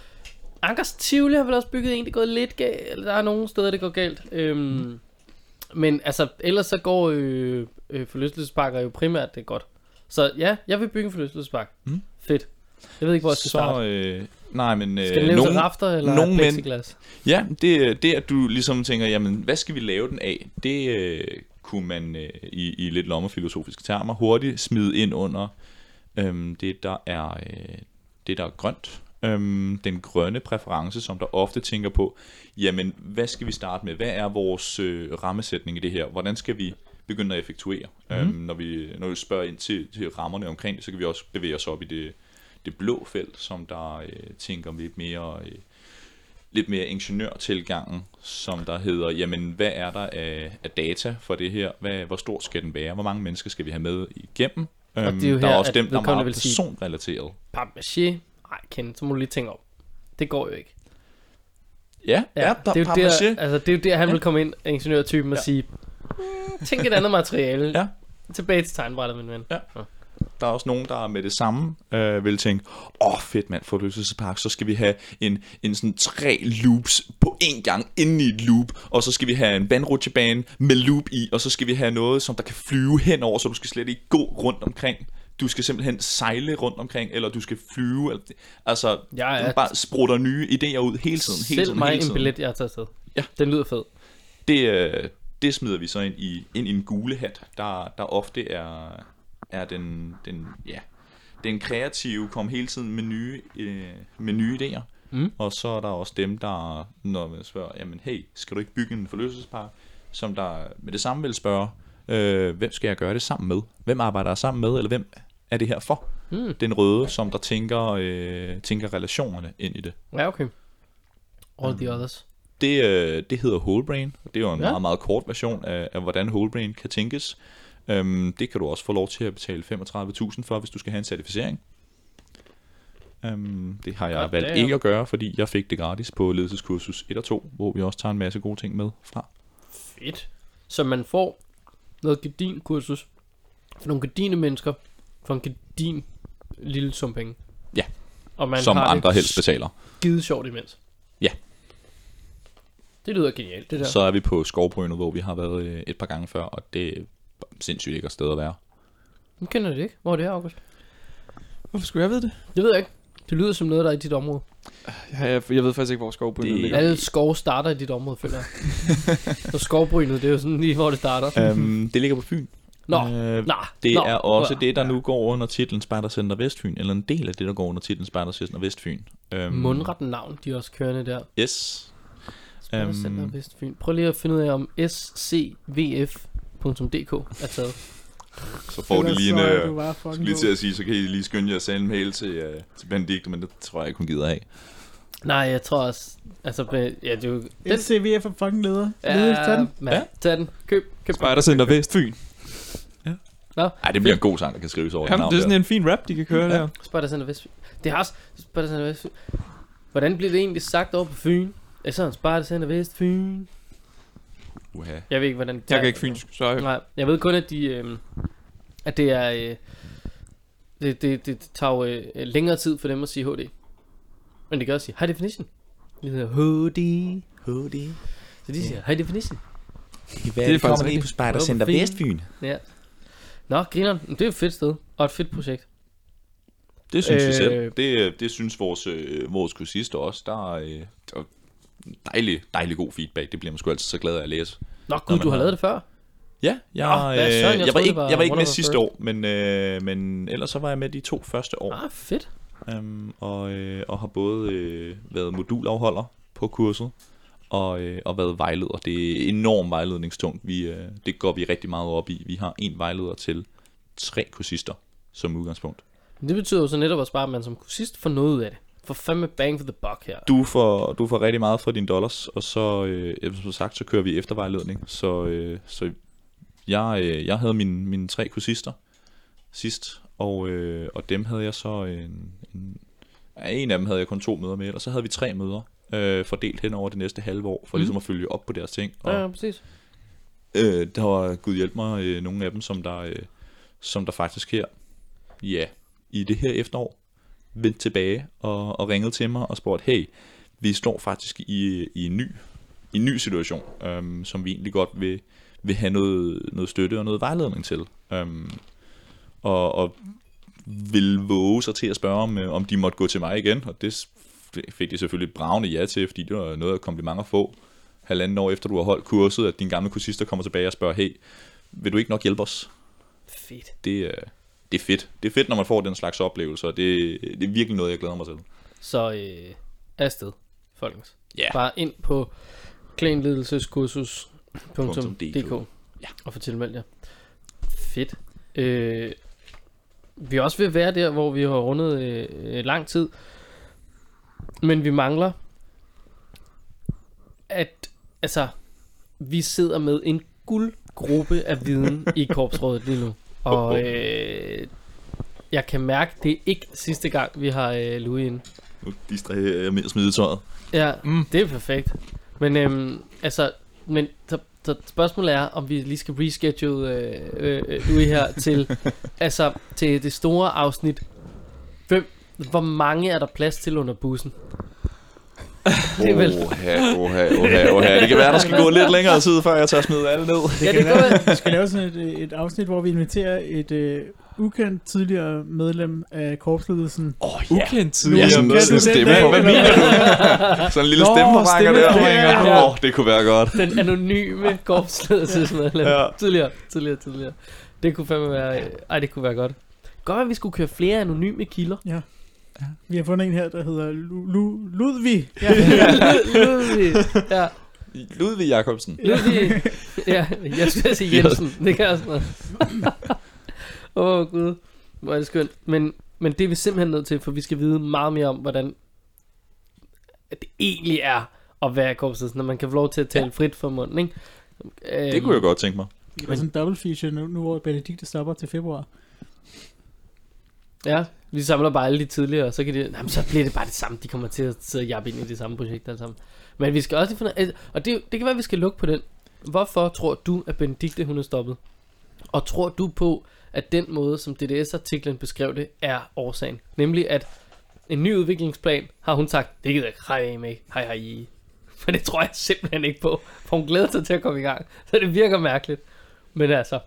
Ankers Tivoli har vel også bygget en, det er gået lidt galt. Der er nogle steder, det går galt. Øhm, Mm. Men altså, ellers så går øh, øh, forlystelsesparker jo primært det godt. Så ja, jeg vil bygge en forlystelsespark. Mm. Fedt. Jeg ved ikke, hvor jeg skal Så starte. øh, Nej, men øh, Skal den nogen, af rafter eller nogen plexiglas? Ja, det, det at du ligesom tænker, jamen, hvad skal vi lave den af? Det øh, kunne man øh, i, i lidt lommefilosofiske termer hurtigt smide ind under øhm, det, der er, øh, det, der er grønt. Øhm, den grønne præference, som der ofte tænker på, jamen, hvad skal vi starte med? Hvad er vores øh, rammesætning i det her? Hvordan skal vi begynde at effektuere? Mm. Øhm, når, vi, når vi spørger ind til, til rammerne omkring det, så kan vi også bevæge os op i det, det blå felt, som der øh, tænker lidt mere... Øh, lidt mere ingeniørtilgangen, som der hedder, jamen hvad er der af, af data for det her? Hvad, hvor stor skal den være? Hvor mange mennesker skal vi have med igennem? Øhm, det er jo der her, er også dem, der er meget personrelateret. Papmaché? Nej, Ken, så må du lige tænke om. Det går jo ikke. Ja, ja, ja der, det, er jo der, altså, det er jo der, han Ja. vil komme ind, ingeniørtypen, og Ja. sige, "Mm, tænk et andet materiale. Ja. Tilbage til tegnbrættet, min ven. Ja. Der er også nogen, der med det samme øh, vil tænke, åh oh, fedt mand, forlystelsespark, så skal vi have en, en sådan tre loops på én gang inde i et loop, og så skal vi have en vandrutsjebane med loop i, og så skal vi have noget, som der kan flyve henover, så du skal slet ikke gå rundt omkring. Du skal simpelthen sejle rundt omkring, eller du skal flyve. Altså, du er bare sprutter nye idéer ud hele tiden. Hele selv tiden, mig hele en tiden. billet, jeg har taget afsted. Ja. Den lyder fed. Det, øh, det smider vi så ind i, ind i en gule hat, der, der ofte er, er den, den, ja, den kreative, kom hele tiden med nye, øh, med nye idéer. Mm. Og så er der også dem, der, når man spørger, jamen hey, skal du ikke bygge en forlystelsespark, som der med det samme vil spørge, øh, hvem skal jeg gøre det sammen med? Hvem arbejder jeg sammen med, eller hvem er det her for? Mm. Den røde, som der tænker, øh, tænker relationerne ind i det. Ja, okay. All the others. Det, øh, det hedder Wholebrain. Det er jo en Ja. ja. meget, meget kort version af, af hvordan Wholebrain kan tænkes. Øhm, det kan du også få lov til at betale 35.000 for, hvis du skal have en certificering. Øhm, det har jeg Godt, valgt det ikke at gøre, fordi jeg fik det gratis på ledelseskursus 1 og 2, hvor vi også tager en masse gode ting med fra. Fedt. Så man får noget gedin kursus for nogle gedine mennesker for en gedin lille sum penge. Ja. Og man som andre helst betaler. skide sjovt imens. Ja. Det lyder genialt, det der. Så er vi på Skovbrynet, hvor vi har været øh, et par gange før, og det er sindssygt lækkert sted at være. Nu kender det ikke. Hvor er det her, August? Hvorfor skulle jeg vide det? Det ved jeg ikke. Det lyder som noget, der er i dit område. Ja, jeg, jeg ved faktisk ikke, hvor skovbrynet Det- ligger. Alle skove starter i dit område, føler jeg. (laughs) Så skovbrynet, det er jo sådan lige, hvor det starter. øhm, det ligger på Fyn. Nå, Øh, nå, Det nå. er også Nå. det, der nu går under titlen Spejdercenter Vestfyn, eller en del af det, der går under titlen Spejdercenter Vestfyn. Øhm, Mundret navn, de er også kørende der. Yes. Spejdercenter Øhm. Vestfyn. Prøv lige at finde ud af, om scvf.dk er taget. Så får de lige en... så Øh, fucking lige til at sige, så kan I lige skynde jer at sende en mail til, uh, til Benedikte, men det tror jeg ikke, hun gider af. Nej, jeg tror også... Altså, ja, det er jo... Den, SCVF er fucking leder. ja, Leder, ja, mand, Ja. tag den. Køb, køb. Spejdercenter Vestfyn. Nej, det bliver en god sang, der kan skrives over Jamen, det er sådan der. en fin rap, de kan køre Ja. der. Spejdercenter Vestfyn. Det har også... Spejdercenter Vestfyn. Hvordan bliver det egentlig sagt over på Fyn? Er sådan Spejdercenter Vestfyn? Uha. Jeg ved ikke, hvordan... Jeg kan ikke fynsk, sorry. Nej, jeg ved kun, at de... Øh, at det er... Øh, det, det, det tager jo øh, længere tid for dem at sige HD. Men det kan også sige high definition. Det hedder HD. HD. Så de siger high definition. Hvad Det er faktisk rigtigt. på Spejdercenter Fyn. Vestfyn? Ja. Nå, griner. Det er jo et fedt sted. Og et fedt projekt. Det synes øh, vi Øh. selv. Det, det synes vores, øh, vores kursister også. Der er, øh, der er dejlig, dejlig god feedback. Det bliver man sgu altid så glad af at læse. Nå, gud, du har lavet det før. Ja, jeg, Nå, øh, søren, jeg jeg, var ikke, var jeg var ikke med sidste first. år, men, øh, men ellers så var jeg med de to første år. Ah, fedt. Øhm, og, øh, og har både øh, været modulafholder på kurset, og, øh, og været vejleder. Det er enormt vejledningstungt. Vi, øh, det går vi rigtig meget op i. Vi har en vejleder til tre kursister som udgangspunkt. Det betyder jo så netop også bare, at man som kursist får noget ud af det. For fandme bang for the buck her. Du får, du får rigtig meget for dine dollars, og så, øh, som sagt, så kører vi eftervejledning. Så, øh, så jeg, øh, jeg havde mine, mine tre kursister sidst, og, øh, og dem havde jeg så en, en, en af dem havde jeg kun to møder med, og så havde vi tre møder øh, fordelt hen over det næste halve år, for Mhm. ligesom at følge op på deres ting. Og, Ja, ja, præcis. Øh, der var, gud hjælp mig, øh, nogle af dem, som der, øh, som der faktisk her, ja, i det her efterår, vendte tilbage og, og ringede til mig og spurgte, hey, vi står faktisk i, i en ny, i en ny situation, øhm, som vi egentlig godt vil, vil have noget, noget støtte og noget vejledning til. Øhm, og, og vil våge sig til at spørge, om, øh, om de måtte gå til mig igen, og det fik de selvfølgelig bravende ja til, fordi det var noget af komplimenter at få halvanden år efter du har holdt kurset, at din gamle kursister kommer tilbage og spørger, hey, vil du ikke nok hjælpe os? Fedt. Det, er- det er fedt. Det er fedt, når man får den slags oplevelser, og det, det er virkelig noget, jeg glæder mig til. Så øh, afsted, folkens. Ja. Bare ind på klanledelseskursus.dk Ja. og få tilmeldt jer. Fedt. Øh, vi er også ved at være der, hvor vi har rundet øh, øh, lang tid. Men vi mangler at, altså, vi sidder med en guldgruppe af viden i korpsrådet lige nu. Og øh, jeg kan mærke, det er ikke sidste gang, vi har øh, Louis inde. Nu distraherer jeg med at smide tøjet. Ja, Mm. det er perfekt. Men øhm, altså, men så, så spørgsmålet er, om vi lige skal reschedule øh, øh, øh, Louis her (laughs) til, altså, til det store afsnit. Hvem, hvor mange er der plads til under bussen? Det er vel- Oha, oha, oha, oha. Det kan være, der skal gå lidt længere tid, før jeg tager smide alle ned. Ja, kan det være, går vel. Vi skal lave sådan et, øh, et afsnit, hvor vi inviterer et øh, ukendt tidligere medlem af korpsledelsen. Åh, oh, ja. Ukendt Ja, tidligere. sådan, Kan sådan stemme. dag, Hvad mener du? Sådan en lille Nå, stemmeforvrænger der. Åh, oh, det kunne være godt. Den anonyme korpsledelsesmedlem. Ja. Ja. Tidligere, tidligere, tidligere. Det kunne fandme være, ej, det kunne være godt. Godt, at vi skulle køre flere anonyme kilder. Vi har fundet en her, der hedder Lu, Lu, Ludvig. Ja. (laughs) Ludvig. Ja, Ludvig Jacobsen. Ludvig. Ja, jeg skulle sige Jensen. Det kan også noget. Åh, oh, gud. Hvor er det skønt. Men, men det er vi simpelthen nødt til, for vi skal vide meget mere om, hvordan at det egentlig er at være i korpset, når man kan få lov til at tale frit fra munden, ikke? Øhm, Det kunne jeg godt tænke mig. Det er sådan en double feature nu, nu hvor Benedikte stopper til februar. Ja, vi samler bare alle de tidligere, og så, kan de, jamen, så bliver det bare det samme. De kommer til at sidde og jappe ind i det samme projekt alle sammen. Men vi skal også finde, altså, og det, det kan være, at vi skal lukke på den. Hvorfor tror du, at Benedikte hun er stoppet? Og tror du på, at den måde, som DDS-artiklen beskrev det, er årsagen? Nemlig, at en ny udviklingsplan har hun sagt, det gider jeg kræve med, Hej hej. (laughs) For det tror jeg simpelthen ikke på. For hun glæder sig til at komme i gang. Så det virker mærkeligt. Men altså,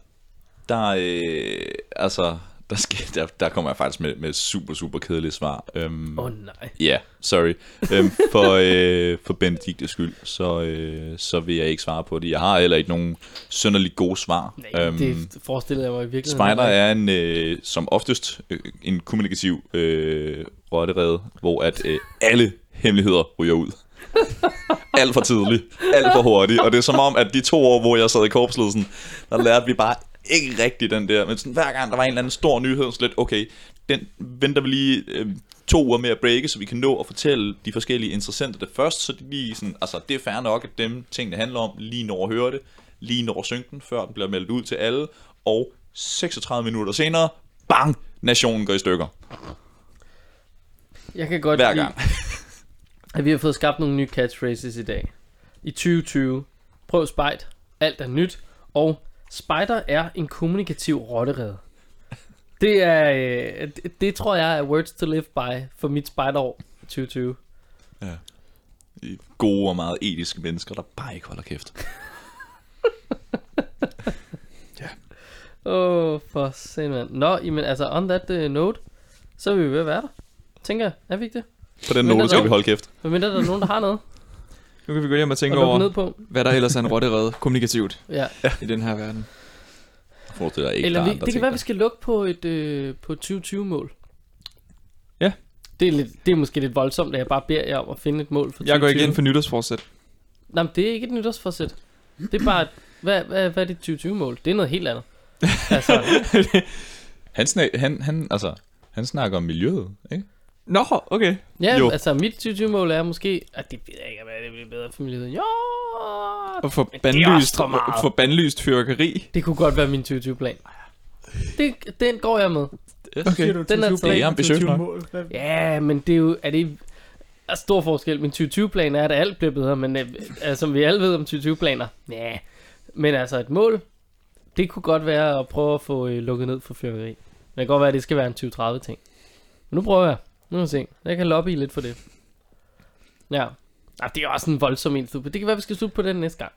Der, øh, altså, der, skal, der, der kommer jeg faktisk med, med super, super kedeligt svar. Øhm, åh oh, nej. Ja, yeah, sorry. øhm, for, (laughs) øh, for Benediktes skyld, så, øh, så vil jeg ikke svare på det. Jeg har heller ikke nogen sønderligt gode svar. Nej, øhm, det forestillede jeg mig i virkeligheden. Spider er en, øh, som oftest øh, en kommunikativ øh, rotterede, hvor at øh, alle hemmeligheder ryger ud. (laughs) alt for tidligt, alt for hurtigt. Og det er som om, at de to år, hvor jeg sad i korpsledelsen, der lærte vi bare ikke rigtig den der. Men sådan, hver gang der var en eller anden stor nyhed, så lidt, okay, den venter vi lige øh, to uger med at breake, så vi kan nå at fortælle de forskellige interessenter det først, så de lige sådan, altså det er fair nok, at dem ting, det handler om, lige når at høre det, lige når at synge den, før den bliver meldt ud til alle, og 36 minutter senere, bang, nationen går i stykker. Jeg kan godt Hver lide, gang. (laughs) at vi har fået skabt nogle nye catchphrases i dag. I 2020. Prøv spejt. Alt er nyt. Og spider er en kommunikativ rotterede. Det er, øh, det, det tror jeg er words to live by for mit spejderår 2020. Gode og meget etiske mennesker, der bare ikke holder kæft. (laughs) Åh, oh, for sindssygt. Nå, men altså, on that uh, note, så er vi ved at være der. Tænker jeg, er vi ikke det? På den note skal vi holde kæft. Men mindre der er nogen, der har noget Nu kan vi gå hjem og at tænke lukke over, ned på. hvad der ellers er en rotterede kommunikativt (laughs) Ja. i den her verden. Jeg forestiller ikke, Eller vi, er det kan være, der. vi skal lukke på et øh, på 2020-mål. Ja. Det er, lidt, det er måske lidt voldsomt, at jeg bare beder jer om at finde et mål for 2020. Jeg går ikke ind for nytårsforsæt. Nej, men det er ikke et nytårsforsæt. Det er bare, et, hvad, hvad, hvad er dit 2020-mål? Det er noget helt andet. (laughs) altså, Han, snak, han, han, altså, han snakker om miljøet, ikke? Nå, okay. ja, Jo. altså mit 2020-mål er måske, at det ved jeg ikke, hvad det bliver bedre for miljøet. Jo, Og også bandlyst, for få bandlyst fyrkeri. det kunne godt være min 2020-plan. Det, den går jeg med. Okay. Den er 20 taget. Det er ambitiøst 20 nok. Ja, men det er jo, er det er stor forskel. Min 2020-plan er, at alt bliver bedre, men øh, altså, som vi alle ved om 2020-planer, ja. Men altså et mål, det kunne godt være at prøve at få øh, lukket ned for fyrværkeri. Men det kan godt være, at det skal være en 2030-ting. Men nu prøver jeg. Nu må vi se. Jeg kan lobby lidt for det. Ja. Ah, det er også en voldsom en. Det kan være, vi skal slutte på den næste gang.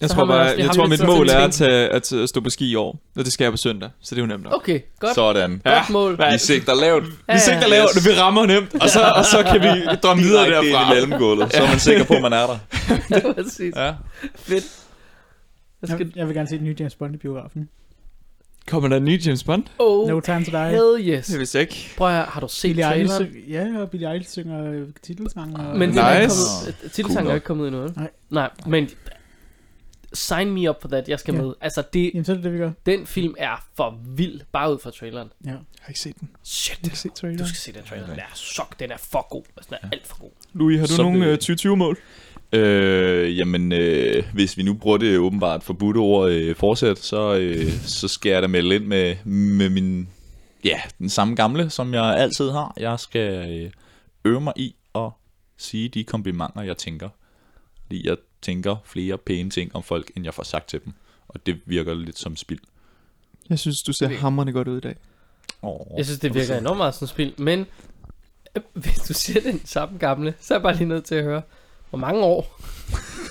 Jeg Så tror bare, jeg haft tror mit mål er at at, tage, at, at stå på ski i år, og det skal jeg på søndag, så det er jo nemt nok. Okay, godt. Sådan. Godt mål. hvad- Vi sigter lavt. Ja, Vi sigter ja. lavt, og vi rammer nemt, og så, og så kan vi (laughs) drømme videre derfra. i mellemgulvet, så er man sikker på, at man er der. (laughs) Præcis. Ja. Fedt. Jeg skal... Jeg, jeg vil gerne se den nye James Bond i biografen. Kommer der en ny James Bond? Oh, No Time to Die. hell yes. Det vidste jeg ikke. Prøv at høre, har du set Billie Eilish, traileren? syng- ja, og Billie Eilish synger øh, titelsangen. Og, Men den er ikke Nice. kommet, titelsangen Cool er ikke kommet endnu, vel? Nej. Nej, men sign me up for that, jeg skal Ja. med. Altså, det, Jamen, så er det det, vi gør. den film er for vild, bare ud fra traileren. Ja. Jeg har ikke set den. Shit, Jeg har ikke set du traileren. skal se den trailer. Den er sok, den er for god. Altså, den er alt for god. Louis, har du Så nogle vil- øh, 2020-mål? Øh, jamen, øh, hvis vi nu bruger det åbenbart forbudte ord øh, fortsæt, så, øh, så skal jeg da melde ind med, med min, ja, den samme gamle, som jeg altid har. Jeg skal øh, øve mig i at sige de komplimenter, jeg tænker. Fordi jeg tænker flere pæne ting om folk, end jeg får sagt til dem. Og det virker lidt som spild. Jeg synes, du ser hamrende godt ud i dag. Oh, Jeg synes, det virker enormt meget som spil, men øh, (laughs) hvis du siger den samme gamle, så er jeg bare lige nødt til at høre, hvor mange år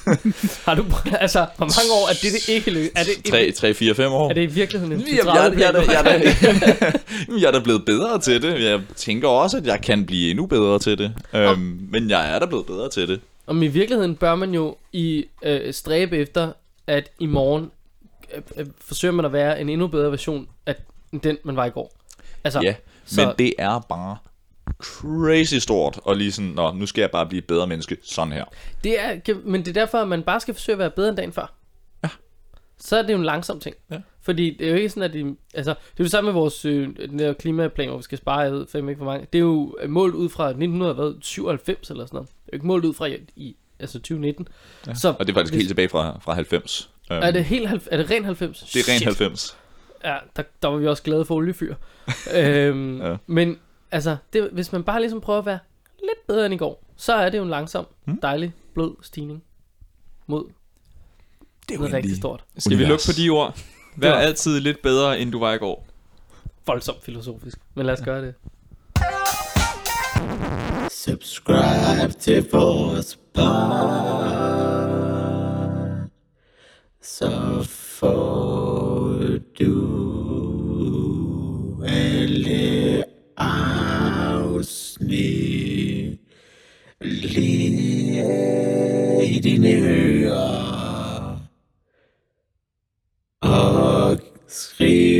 (laughs) har du, altså, hvor mange år er det, det ikke løs? Er det, 3, 3, 4, 5 år. er det i virkeligheden en jeg, jeg, jeg, jeg, jeg, (laughs) jeg, jeg er da blevet bedre til det. Jeg tænker også, at jeg kan blive endnu bedre til det. Øhm, men jeg er da blevet bedre til det. Om i virkeligheden bør man jo i øh, stræbe efter, at i morgen øh, øh, forsøger man at være en endnu bedre version af den, man var i går. Altså, Ja, så- men det er bare crazy stort, og lige sådan, Nå, nu skal jeg bare blive et bedre menneske, sådan her. Det er, men det er derfor, at man bare skal forsøge at være bedre end dagen før. Ja. Så er det jo en langsom ting. Ja. Fordi det er jo ikke sådan, at de, altså, det er jo samme med vores øh, den der klimaplan, hvor vi skal spare, jeg ved fem ikke for mange. Det er jo målt ud fra 1997 eller sådan noget. Det er jo ikke målt ud fra i, i altså 2019. Ja. Så Og det er faktisk hvis- helt tilbage fra, fra 90. Øhm, Er det, helt, er det ren 90? det er rent Shit. 90. Ja, der, der var vi også glade for oliefyr. (laughs) øhm, ja. Men altså, det, hvis man bare ligesom prøver at være lidt bedre end i går, så er det jo en langsom, Hmm? dejlig, blød stigning mod Det er noget rigtig stort. Skal vi lukke på de ord? Vær var- altid lidt bedre, end du var i går. Voldsomt filosofisk. Men lad os gøre det. Subscribe til vores pod, så får du afsnit lige i dine ører. Og skriv